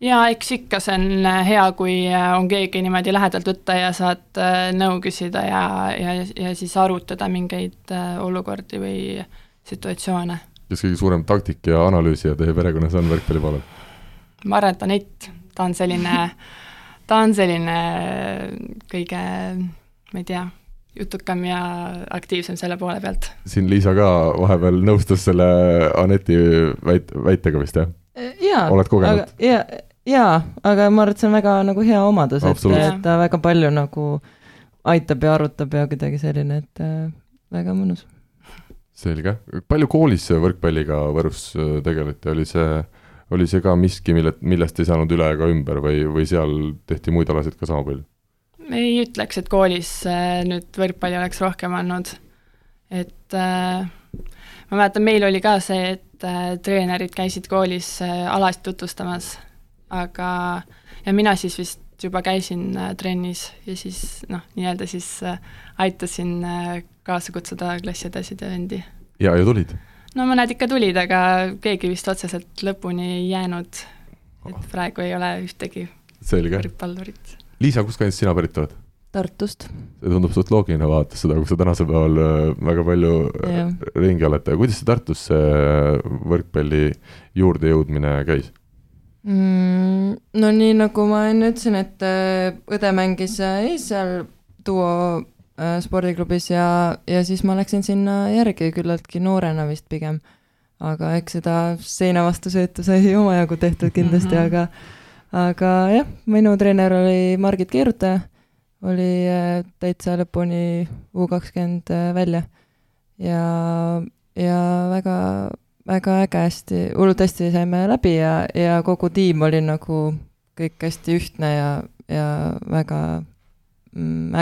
C: jaa, eks ikka see on hea, kui on keegi niimoodi lähedalt võtta ja saad nõu küsida ja, ja, ja siis arutada mingeid olukordi või situatsioone
A: kes kõige suurem taktik ja analüüsija teie perekonnas on võrkpalli poolel?
C: ma arvan, et Anett, ta on selline, ta on selline kõige, ma ei tea, jutukam ja aktiivsem selle poole pealt.
A: siin Liisa ka vahepeal nõustus selle Aneti väit-, väitega vist, jah?
B: jaa.
A: oled kogenud?
B: jaa, jaa, aga ma arvan, et see on väga nagu hea omadus, et, et ta väga palju nagu aitab ja arutab ja kuidagi selline, et äh, väga mõnus
A: selge, palju koolis võrkpalliga Võrus äh, tegeleti, oli see, oli see ka miski, mille, millest ei saanud üle ega ümber või, või seal tehti muid alasid ka sama palju?
C: ei ütleks, et koolis äh, nüüd võrkpalli oleks rohkem olnud, et äh, ma mäletan, meil oli ka see, et äh, treenerid käisid koolis äh, alasid tutvustamas, aga ja mina siis vist juba käisin äh, trennis ja siis noh, nii-öelda siis aitasin kaasa kutsuda klassiõdesid ja vendi.
A: ja, ja tulid?
C: no mõned ikka tulid, aga keegi vist otseselt lõpuni ei jäänud. et praegu ei ole ühtegi
A: selge.
C: võrkpallurit.
A: Liisa, kust kandist sina pärit oled?
B: Tartust.
A: see tundub suht loogiline, vaadates seda, kus sa tänasel päeval äh, väga palju
B: Jah.
A: yeah. ringi olete, kuidas see Tartusse võrkpalli juurdejõudmine käis?
B: mm,? no nii, nagu ma enne ütlesin, et äh, õde mängis äh, ees seal duo äh, spordiklubis ja, ja siis ma läksin sinna järgi küllaltki noorena vist pigem. aga eks seda seina vastu söötu sai [laughs] omajagu tehtud kindlasti mm, -hmm. aga, aga jah, minu treener oli Margit Keerutaja, oli äh, täitsa lõpuni U kakskümmend äh, välja ja, ja väga väga äge, hästi, hullult hästi saime läbi ja, ja kogu tiim oli nagu kõik hästi ühtne ja, ja väga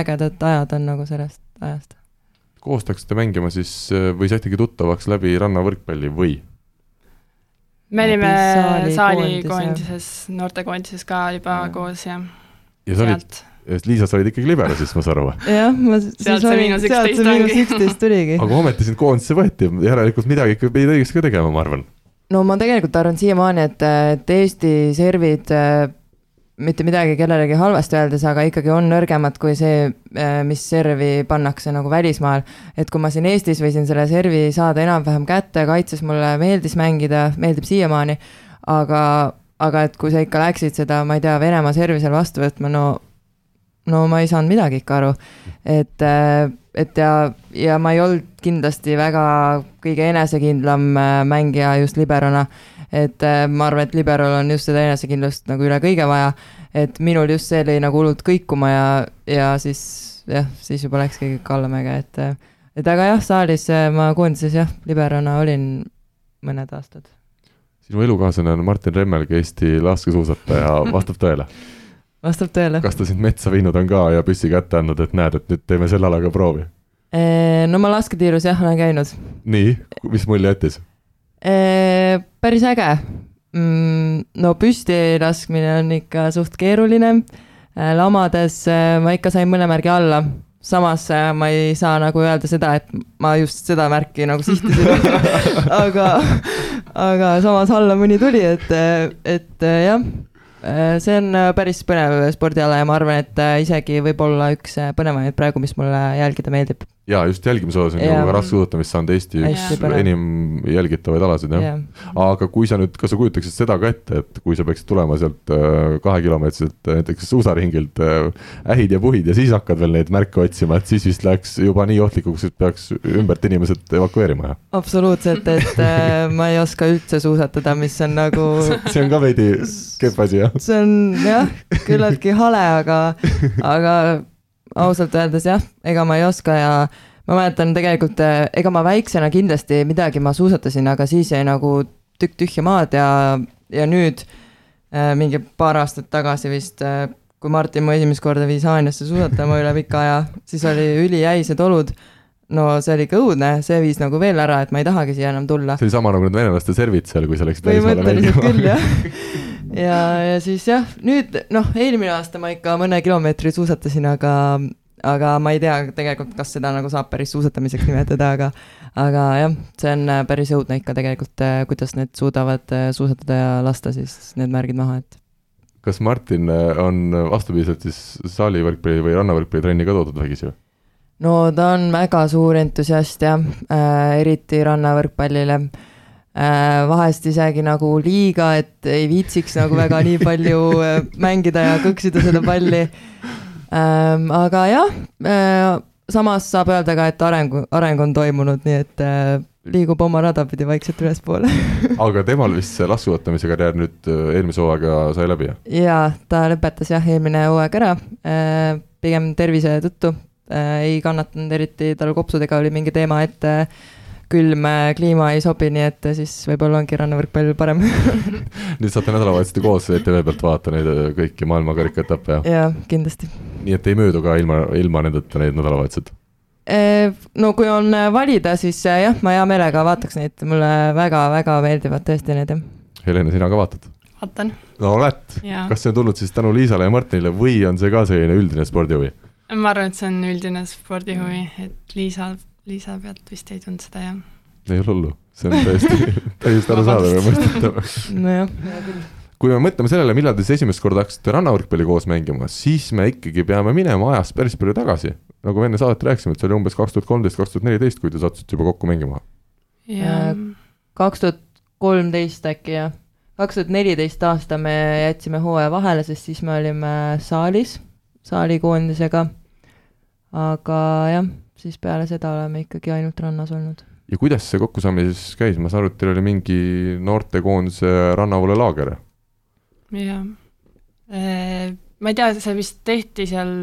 B: ägedad ajad on nagu sellest ajast.
A: koos läksite mängima siis või saitegi tuttavaks läbi rannavõrkpalli või?
C: me olime saalikoondises, noortekoondises ka juba ja. koos ja,
A: ja sa olid, Liisa, sa olid ikkagi libero siis, ma saan aru või? [laughs]
B: jah, ma sealt see miinus üksteist ongi. tuligi.
A: aga ometi sind koondisse võeti, järelikult midagi ikka pidid õigesti ka tegema, ma arvan.
B: no ma tegelikult arvan siiamaani, et, et Eesti servid mitte midagi kellelegi halvasti öeldes, aga ikkagi on nõrgemad kui see, mis servi pannakse nagu välismaal. et kui ma siin Eestis võisin selle servi saada enam-vähem kätte, kaitses mulle meeldis mängida, meeldib siiamaani, aga, aga et kui sa ikka läksid seda, ma ei tea, Venemaa servi seal vastu võtma, no no ma ei saanud midagi ikka aru. et, äh, et ja, ja ma ei olnud kindlasti väga kõige enesekindlam äh, mängija just liberona. Et äh, ma arvan, et liberol on just seda enesekindlust nagu üle kõige vaja. et minul just see lõi nagu hullult kõikuma ja, ja siis jah, siis juba läkski kõik allamäge, et, et aga jah, saalis ma koondises jah, liberona olin mõned aastad.
A: sinu elukaaslane on Martin Remmelg, Eesti laskesuusataja, vastab tõele? [laughs]
B: vastab tõele.
A: kas ta sind metsa viinud on ka ja püssi kätte andnud, et näed, et nüüd teeme selle alaga proovi?
B: no ma lasketiirus jah, olen käinud.
A: nii, mis mulje jättis?
B: Päris äge. Mm, no püsti laskmine on ikka suht keeruline. lamades ma ikka sain mõne märgi alla, samas ma ei saa nagu öelda seda, et ma just seda märki nagu sihtisin [laughs] aga, aga samas alla mõni tuli, et, et jah Äh, see on äh, päris põnev spordiala ja ma arvan, et äh, isegi võib-olla üks põnevamaid praegu, mis mulle jälgida meeldib.
A: Ja just jälgimise osas on ju ka rasksuusatamist saanud Eesti üks enim jälgitavaid alasid jah ja.. aga kui sa nüüd, kas sa kujutaksid seda ka ette, et kui sa peaksid tulema sealt kahekilomeetriselt näiteks suusaringilt ähid ja puhid ja siis hakkad veel neid märke otsima, et siis vist läheks juba nii ohtlikuks, et peaks ümbert inimesed evakueerima, jah?
B: absoluutselt, et ma ei oska üldse suusatada, mis on nagu [laughs]
A: see on ka veidi kehv asi, jah?
B: see on jah, küllaltki hale, aga, aga ausalt öeldes jah, ega ma ei oska ja ma mäletan tegelikult, ega ma väiksena kindlasti midagi ma suusatasin, aga siis jäi nagu tükk tühja maad ja, ja nüüd äh, mingi paar aastat tagasi vist äh, kui Martin mu esimest korda viis Haanjasse suusatama üle pika aja, siis oli ülijäised olud no see oli ikka õudne, see viis nagu veel ära, et ma ei tahagi siia enam tulla.
A: see oli sama nagu need venelaste servid seal, kui sa läksid
B: välismaale mängima. küll jah [laughs] ja, ja siis jah, nüüd noh, eelmine aasta ma ikka mõne kilomeetri suusatasin, aga, aga ma ei tea tegelikult, kas seda nagu saab päris suusatamiseks nimetada, aga, aga jah, see on äh, päris õudne ikka tegelikult, äh, kuidas need suudavad äh, suusatada ja lasta siis need märgid maha, et.
A: kas Martin on vastupidiselt siis saalivõrkpalli või rannavõrkpallitrenni ka toodud vägisi või?
B: no ta on väga suur entusiast jah äh,, eriti rannavõrkpallile äh, Äh, vahest isegi nagu liiga, et ei viitsiks nagu väga nii palju äh, mängida ja kõksida seda palli. Ähm, aga jah, äh, samas saab öelda ka, et areng, areng on toimunud, nii et liigub oma rada pidi vaikselt ülespoole [laughs]
A: aga temal vist see laskesuusatamise karjäär nüüd eelmise hooaega sai läbi, jah?
B: jaa, ta lõpetas jah, eelmine hooaeg ära, pigem tervise tõttu, ei kannatanud eriti, tal kopsudega oli mingi teema, et külm kliima ei sobi, nii et siis võib-olla ongi rannavõrkpall parem [laughs]
A: nüüd saate nädalavahetuseti koos ETV pealt vaadata neid äh, kõiki maailmakarika etappe, jah?
B: jaa, kindlasti.
A: nii et ei möödu ka ilma, ilma nendeta neid nädalavahetused?
B: no kui on äh, valida, siis äh, jah, ma hea meelega vaataks neid, mulle väga-väga meeldivad tõesti need, jah.
A: Helene, sina ka vaatad?
C: vaatan.
A: no oled, kas see on tulnud siis tänu Liisale ja Martinile või on see ka selline üldine spordihuvi?
C: ma arvan, et see on üldine spordihuvi, et Liisa Liisa pealt vist ei tulnud seda, jah.
A: ei ole hullu, see on täiesti [laughs] täiesti arusaadav ja mõistetav.
B: nojah, hea küll.
A: kui me mõtleme sellele, millal te siis esimest korda hakkasite rannavõrkpalli koos mängima, siis me ikkagi peame minema ajas päris palju tagasi. nagu me enne saadet rääkisime, et see oli umbes kaks tuhat kolmteist, kaks tuhat neliteist, kui te sattusite juba kokku mängima.
C: ja
B: kaks tuhat kolmteist äkki jah, kaks tuhat neliteist aasta me jätsime hooaja vahele, sest siis me olime saalis, saalikoondisega. aga jah, siis peale seda oleme ikkagi ainult rannas olnud.
A: ja kuidas see kokkusaamine siis käis, ma saan aru, et teil oli mingi noortekoondise rannavale laager?
C: jah, ma ei tea, see vist tehti seal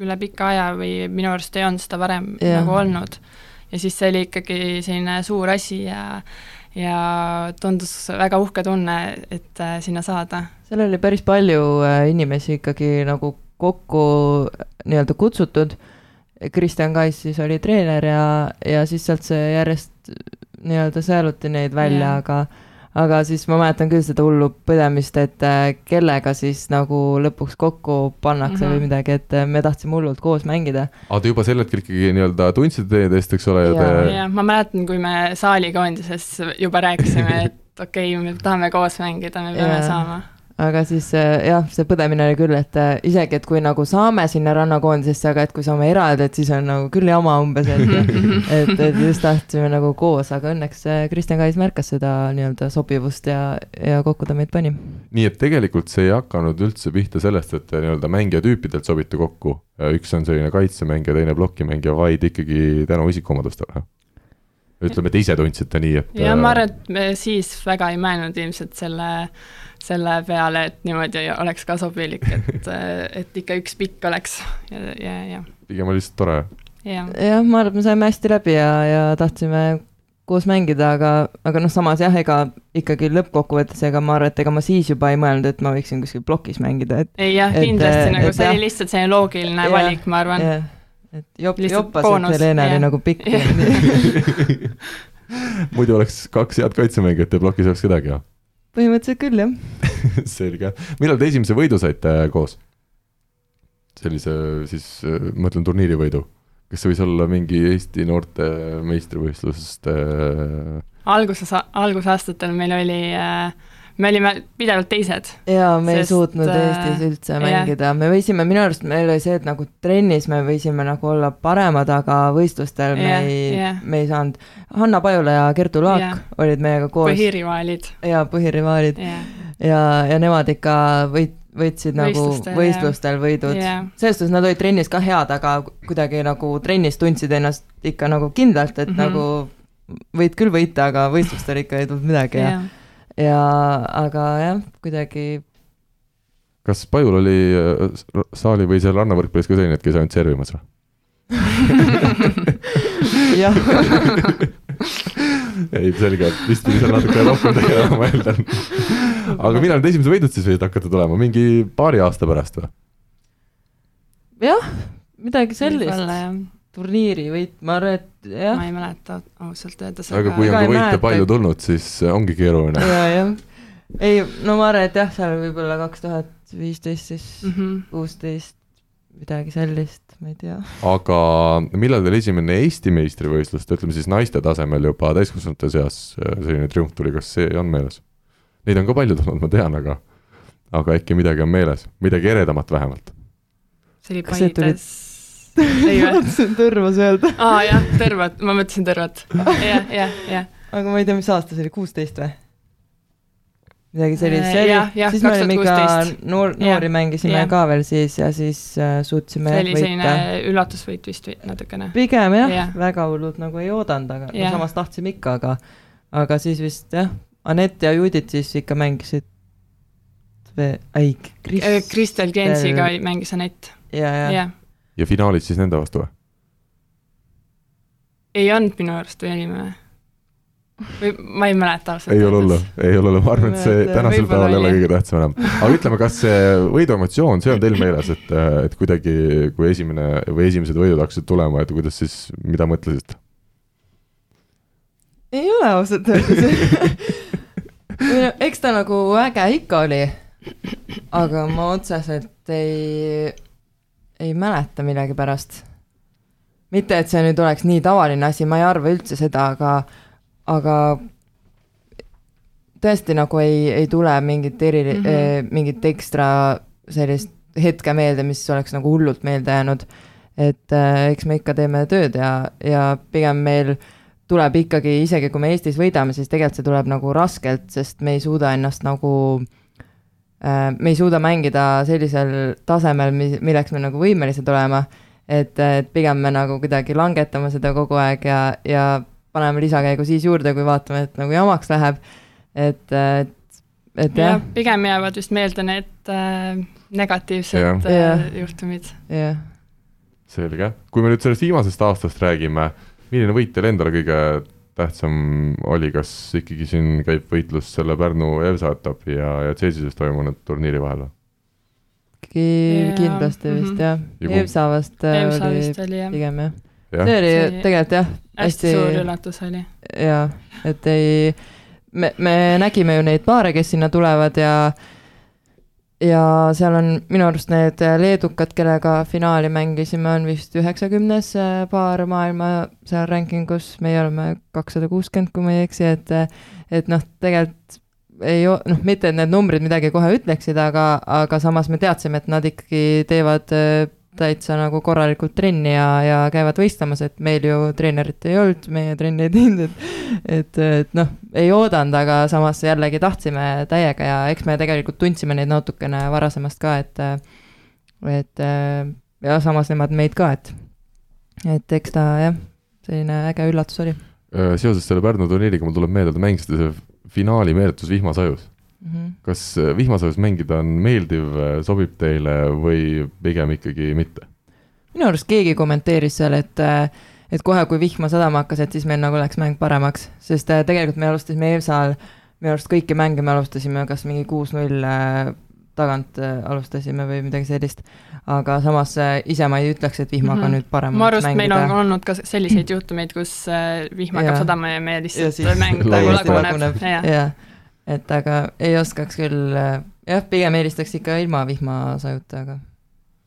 C: üle pika aja või minu arust ei olnud seda varem
B: Jah.
C: nagu olnud. ja siis see oli ikkagi selline suur asi ja ja tundus väga uhke tunne, et äh, sinna saada.
B: seal oli päris palju äh, inimesi ikkagi nagu kokku nii-öelda kutsutud. Kristjan Kais siis oli treener ja, ja siis sealt see järjest nii-öelda sõeluti neid välja aga aga siis ma mäletan küll seda hullu põdemist, et äh, kellega siis nagu lõpuks kokku pannakse mm -hmm. või
C: Mhm.
B: midagi, et äh, me tahtsime hullult koos mängida.
A: aga te juba sel hetkel ikkagi nii-öelda tundsite teineteist, eks ole, ja te
C: ja ma mäletan, kui me saalikoondises juba rääkisime, [laughs] et okei okay,, me tahame koos mängida, me peame
B: Jaa.
C: saama.
B: Aga siis äh, jah, see põdemine oli küll, et äh, isegi, et kui nagu saame sinna rannakoondisesse, aga et kui saame eraldi, et siis on nagu küll jama umbes, et [laughs] et, et just tahtsime nagu koos, aga õnneks äh, Kristjan Kais märkas seda nii-öelda sobivust ja, ja kokku ta meid pani.
A: nii et tegelikult see ei hakanud üldse pihta sellest, et nii-öelda mängijatüüpidelt sobite kokku. üks on selline kaitsemängija, teine plokimängija, vaid ikkagi tänu isikuomadustele. ütleme, te ise tundsite nii, et.
C: ja ma arvan, et me siis väga ei mõelnud ilmselt selle, selle peale, et niimoodi oleks ka sobilik, et, [laughs] et ikka üks pikk oleks ja, ja, ja,
A: pigem oli lihtsalt tore.
C: ja.
B: jah, ma arvan, et me saime hästi läbi ja, ja tahtsime koos mängida, aga, aga noh, samas jah, ega ikkagi lõppkokkuvõttes, ega ma arvan, et ega ma siis juba ei mõelnud, et ma võiksin kuskil plokis mängida, et
C: ei jah,
B: Et,
C: kindlasti
B: äh,
C: nagu
B: et
C: see
B: jah.
C: oli lihtsalt selline loogiline
B: Jah,
C: valik, ma arvan.
B: et jop,
C: boonus,
B: et Helena oli nagu pikk [laughs]
A: muidu oleks kaks head kaitsemängijat ja plokis ei oleks kedagi, jah?
B: Põhimõtteliselt küll, jah. [laughs]
A: selge. millal te esimese võidu saite äh, koos? sellise siis, äh, ma ütlen turniirivõidu. kas see võis olla mingi Eesti noorte meistrivõistlusest äh,
C: alguses, algusaastatel meil oli äh, me olime pidevalt teised.
B: jaa, me ei
C: Sest,
B: suutnud
C: äh,
B: Eestis üldse
C: jah.
B: mängida, me võisime, minu arust meil oli see, et nagu trennis me võisime nagu olla paremad, aga võistlustel me
C: Jah,
B: ei
C: jah.
B: me ei saanud. Hanna Pajula ja Kertu Laak
C: Jah.
B: olid meiega koos
C: põhirivaalid.
B: ja põhirivaalid
C: jah,
B: ja, ja nemad ikka võit-, võitsid nagu
C: Võistlustel,
B: võistlustel võidud.
C: jah.
B: selles suhtes nad olid trennis ka head, aga kuidagi nagu trennis tundsid ennast ikka nagu kindlalt, et mm. -hmm. nagu võid küll võita, aga võistlustel ikka ei tulnud midagi ja,
C: jah.
B: Ja aga jah, kuidagi
A: kas Pajul oli äh, saali või seal rannavõrkpallis ka selline, et käis ainult servimas või? [laughs]
B: jah [laughs]
A: ei, selge, vist tuli seal natuke rohkem tegelema, ma eeldan. aga millal need esimesed võidud siis võisid hakata tulema, mingi paari aasta pärast või?
B: jah, midagi sellist turniiri võit, ma arvan, et jah
C: ma ei mäleta ausalt öeldes,
A: aga kui on ka võite
B: mäleta.
A: palju tulnud, siis ongi keeruline.
B: ja, jah. ei, no ma arvan, et jah, seal võib-olla kaks tuhat viisteist, siis
C: mm -hmm.
B: kuusteist, midagi sellist, ma ei tea.
A: aga millal teil esimene Eesti meistrivõistlus, ütleme siis naiste tasemel juba täiskasvanute seas äh, selline triumf tuli, kas see on meeles? Neid on ka palju tulnud, ma tean, aga, aga äkki midagi on meeles, midagi eredamat vähemalt.
C: see oli Paides [laughs] ei või?
B: tahtsin Tõrvas öelda.
C: aa jah, Tõrvat, ma mõtlesin Tõrvat. jah, jah, jah.
B: aga ma ei tea, mis aasta see oli, kuusteist või? midagi sellist,
C: Äh,
B: see oli siis me olime ikka
C: 2016.
B: noor, noori
C: Jah,
B: mängisime
C: jah.
B: ka veel siis ja siis äh, suutsime
C: see oli selline üllatusvõit vist või natukene.
B: pigem jah
C: Jah.
B: väga hullult nagu ei oodanud, aga no
C: Jah.
B: samas tahtsime ikka, aga aga siis vist jah, Anett ja Judit siis ikka mängisid või ei,
C: Äh, Kristel Gensiga oli- mängis Anett,
B: ja, ja,
C: jah.
A: Ja finaalis siis nende vastu või?
C: ei olnud minu arust või olime või? või ma ei mäleta ausalt
A: ei ole hullu, ei ole hullu, ma arvan, et see tänasel päeval ei ole kõige tähtsam enam. aga ütleme, kas see võiduemotsioon, see on teil meeles, et, et kuidagi, kui esimene või esimesed võidud hakkasid tulema, et kuidas siis, mida mõtlesite?
B: ei ole ausalt öeldes või no eks ta nagu äge ikka oli, aga ma otseselt ei, ei mäleta millegipärast. mitte, et see nüüd oleks nii tavaline asi, ma ei arva üldse seda, aga, aga tõesti nagu ei, ei tule mingit eri mm. -hmm. mingit ekstra sellist hetke meelde, mis oleks nagu hullult meelde jäänud. et äh, eks me ikka teeme tööd ja, ja pigem meil tuleb ikkagi, isegi kui me Eestis võidame, siis tegelikult see tuleb nagu raskelt, sest me ei suuda ennast nagu äh, me ei suuda mängida sellisel tasemel, mi-, milleks me nagu võimelised olema, et, et pigem me nagu kuidagi langetame seda kogu aeg ja, ja paneme lisakäigu siis juurde, kui vaatame, et nagu jamaks läheb, et, et, et
C: ja
B: jah,
C: pigem jäävad vist meelde need äh, negatiivsed
A: Jah.
C: äh, juhtumid.
B: jah.
A: selge, kui me nüüd sellest viimasest aastast räägime, milline võit teil endale kõige tähtsam oli, kas ikkagi siin käib võitlus selle Pärnu EVSA etapi ja, ja Cesises toimunud turniiri vahel või?
B: Ki-
C: Jaa,
B: kindlasti vist
C: mhm.
B: jah
A: Ja kumb-
B: EVSA vast äh,
C: EVSA
B: oli
C: vist oli jah,
B: pigem jah
A: jah
B: see oli
C: See oli
B: tegelikult jah
C: hästi suur üllatus oli.
B: jaa et ei me me nägime ju neid paare kes sinna tulevad ja ja seal on minu arust need leedukad kellega finaali mängisime on vist üheksakümnes äh, paar maailma seal rankingus. Meie oleme kakssada kuuskümmend kui ma ei eksi et et noh tegelikult ei noh mitte et need numbrid midagi kohe ütleksid aga aga samas me teadsime et nad ikkagi teevad äh, täitsa nagu korralikult trenni ja, ja käivad võistlemas, et meil ju treenerit ei olnud, meie trenni ei teinud, et et, et noh, ei oodanud, aga samas jällegi tahtsime täiega ja eks me tegelikult tundsime neid natukene varasemast ka, et et ja samas nemad meid ka, et et eks ta jah, selline äge üllatus oli
A: seoses selle Pärnu turniiriga mul tuleb meelde, te mängisite finaali meeletus vihmasajus.
B: Mm. -hmm.
A: kas äh, vihmasajus mängida on meeldiv, sobib teile või pigem ikkagi mitte?
B: minu arust keegi kommenteeris seal, et et kohe, kui vihma sadama hakkas, et siis meil nagu läks mäng paremaks, sest äh, tegelikult me alustasime EVSA-l, minu arust kõiki mänge me alustasime kas mingi kuus-null tagant äh, alustasime või midagi sellist. aga samas äh, ise ma ei ütleks, et vihmaga mm. -hmm. nüüd parem
C: ma arvan, et meil on olnud ka selliseid juhtumeid, kus äh, vihm hakkab sadama ja me lihtsalt mäng nagu
A: laguneb.
C: laguneb, jah.
B: Et aga ei oskaks küll, jah, pigem eelistaks ikka ilma vihmasajuta, aga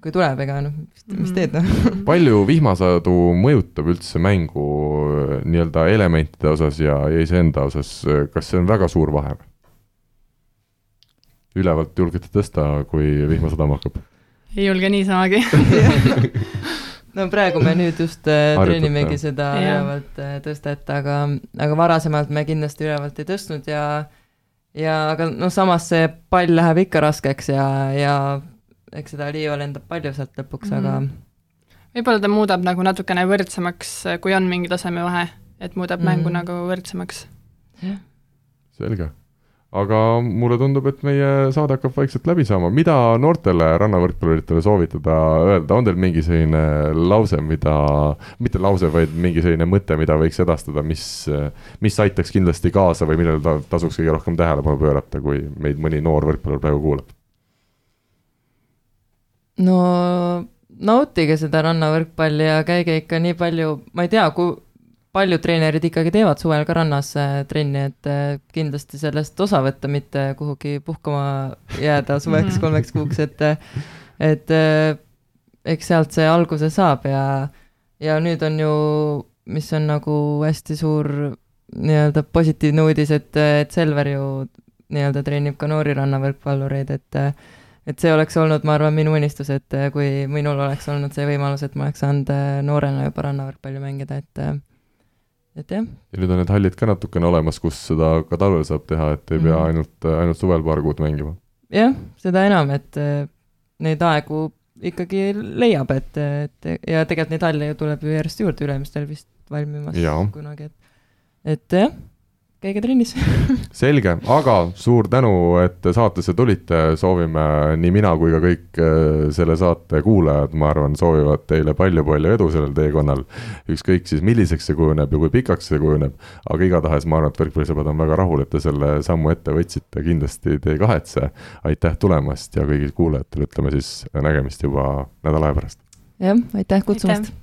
B: kui tuleb, ega noh, mis
C: Mhm.
B: teed noh. [laughs]
A: palju vihmasadu mõjutab üldse mängu äh, nii-öelda elementide osas ja, ja iseenda osas, kas see on väga suur vahe? ülevalt julgete tõsta, kui vihma sadama hakkab?
C: ei julge niisamagi [laughs]
B: no praegu me nüüd just äh, treenimegi seda ülevalt äh, tõstet, aga, aga varasemalt me kindlasti ülevalt ei tõstnud ja ja aga noh, samas see pall läheb ikka raskeks ja, ja eks seda liiva lendab palju sealt lõpuks mm, -hmm.
C: Mhm. võib-olla ta muudab nagu natukene võrdsemaks, kui on mingi tasemevahe, et muudab mm. mängu
B: Mhm.
C: nagu võrdsemaks.
A: selge. Aga mulle tundub, et meie saade hakkab vaikselt läbi saama, mida noortele rannavõrkpalluritele soovitada öelda, on teil mingi selline lause, mida, mitte lause, vaid mingi selline mõte, mida võiks edastada, mis, mis aitaks kindlasti kaasa või millele ta, tasuks kõige rohkem tähelepanu pöörata, kui meid mõni noor võrkpallur praegu kuulab?
B: no nautige seda rannavõrkpalli ja käige ikka nii palju, ma ei tea, kui paljud treenerid ikkagi teevad suvel ka rannas äh, trenni, et äh, kindlasti sellest osa võtta, mitte kuhugi puhkama jääda suveks kolmeks kuuks, et et äh, eks sealt see alguse saab ja ja nüüd on ju, mis on nagu hästi suur nii-öelda positiivne uudis, et, et Selver ju nii-öelda treenib ka noori rannavõrkpallureid, et et see oleks olnud, ma arvan, minu unistus, et kui minul oleks olnud see võimalus, et ma oleks saanud noorena juba rannavõrkpalli mängida, et et jah.
A: ja nüüd on need hallid ka natukene olemas, kus seda ka talvel saab teha, et ei pea
B: Mhm.
A: ainult, ainult suvel paar kuud mängima.
B: jah, seda enam, et äh, neid aegu ikkagi leiab, et, et ja tegelikult neid halle ju tuleb ju järjest juurde, ülemistel vist valmimas
A: Jaa.
B: kunagi, et et jah, käige trennis [laughs]
A: selge, aga suur tänu, et saatesse tulite, soovime nii mina kui ka kõik äh, selle saate kuulajad, ma arvan, soovivad teile palju-palju edu sellel teekonnal. ükskõik siis, milliseks see kujuneb ja kui pikaks see kujuneb, aga igatahes ma arvan, et võrkpallisõbrad on väga rahul, et te selle sammu ette võtsite, kindlasti te ei kahetse. aitäh tulemast ja kõigile kuulajatele ütleme siis nägemist juba nädala aja pärast.
B: jah, aitäh kutsumast
C: Aitäh.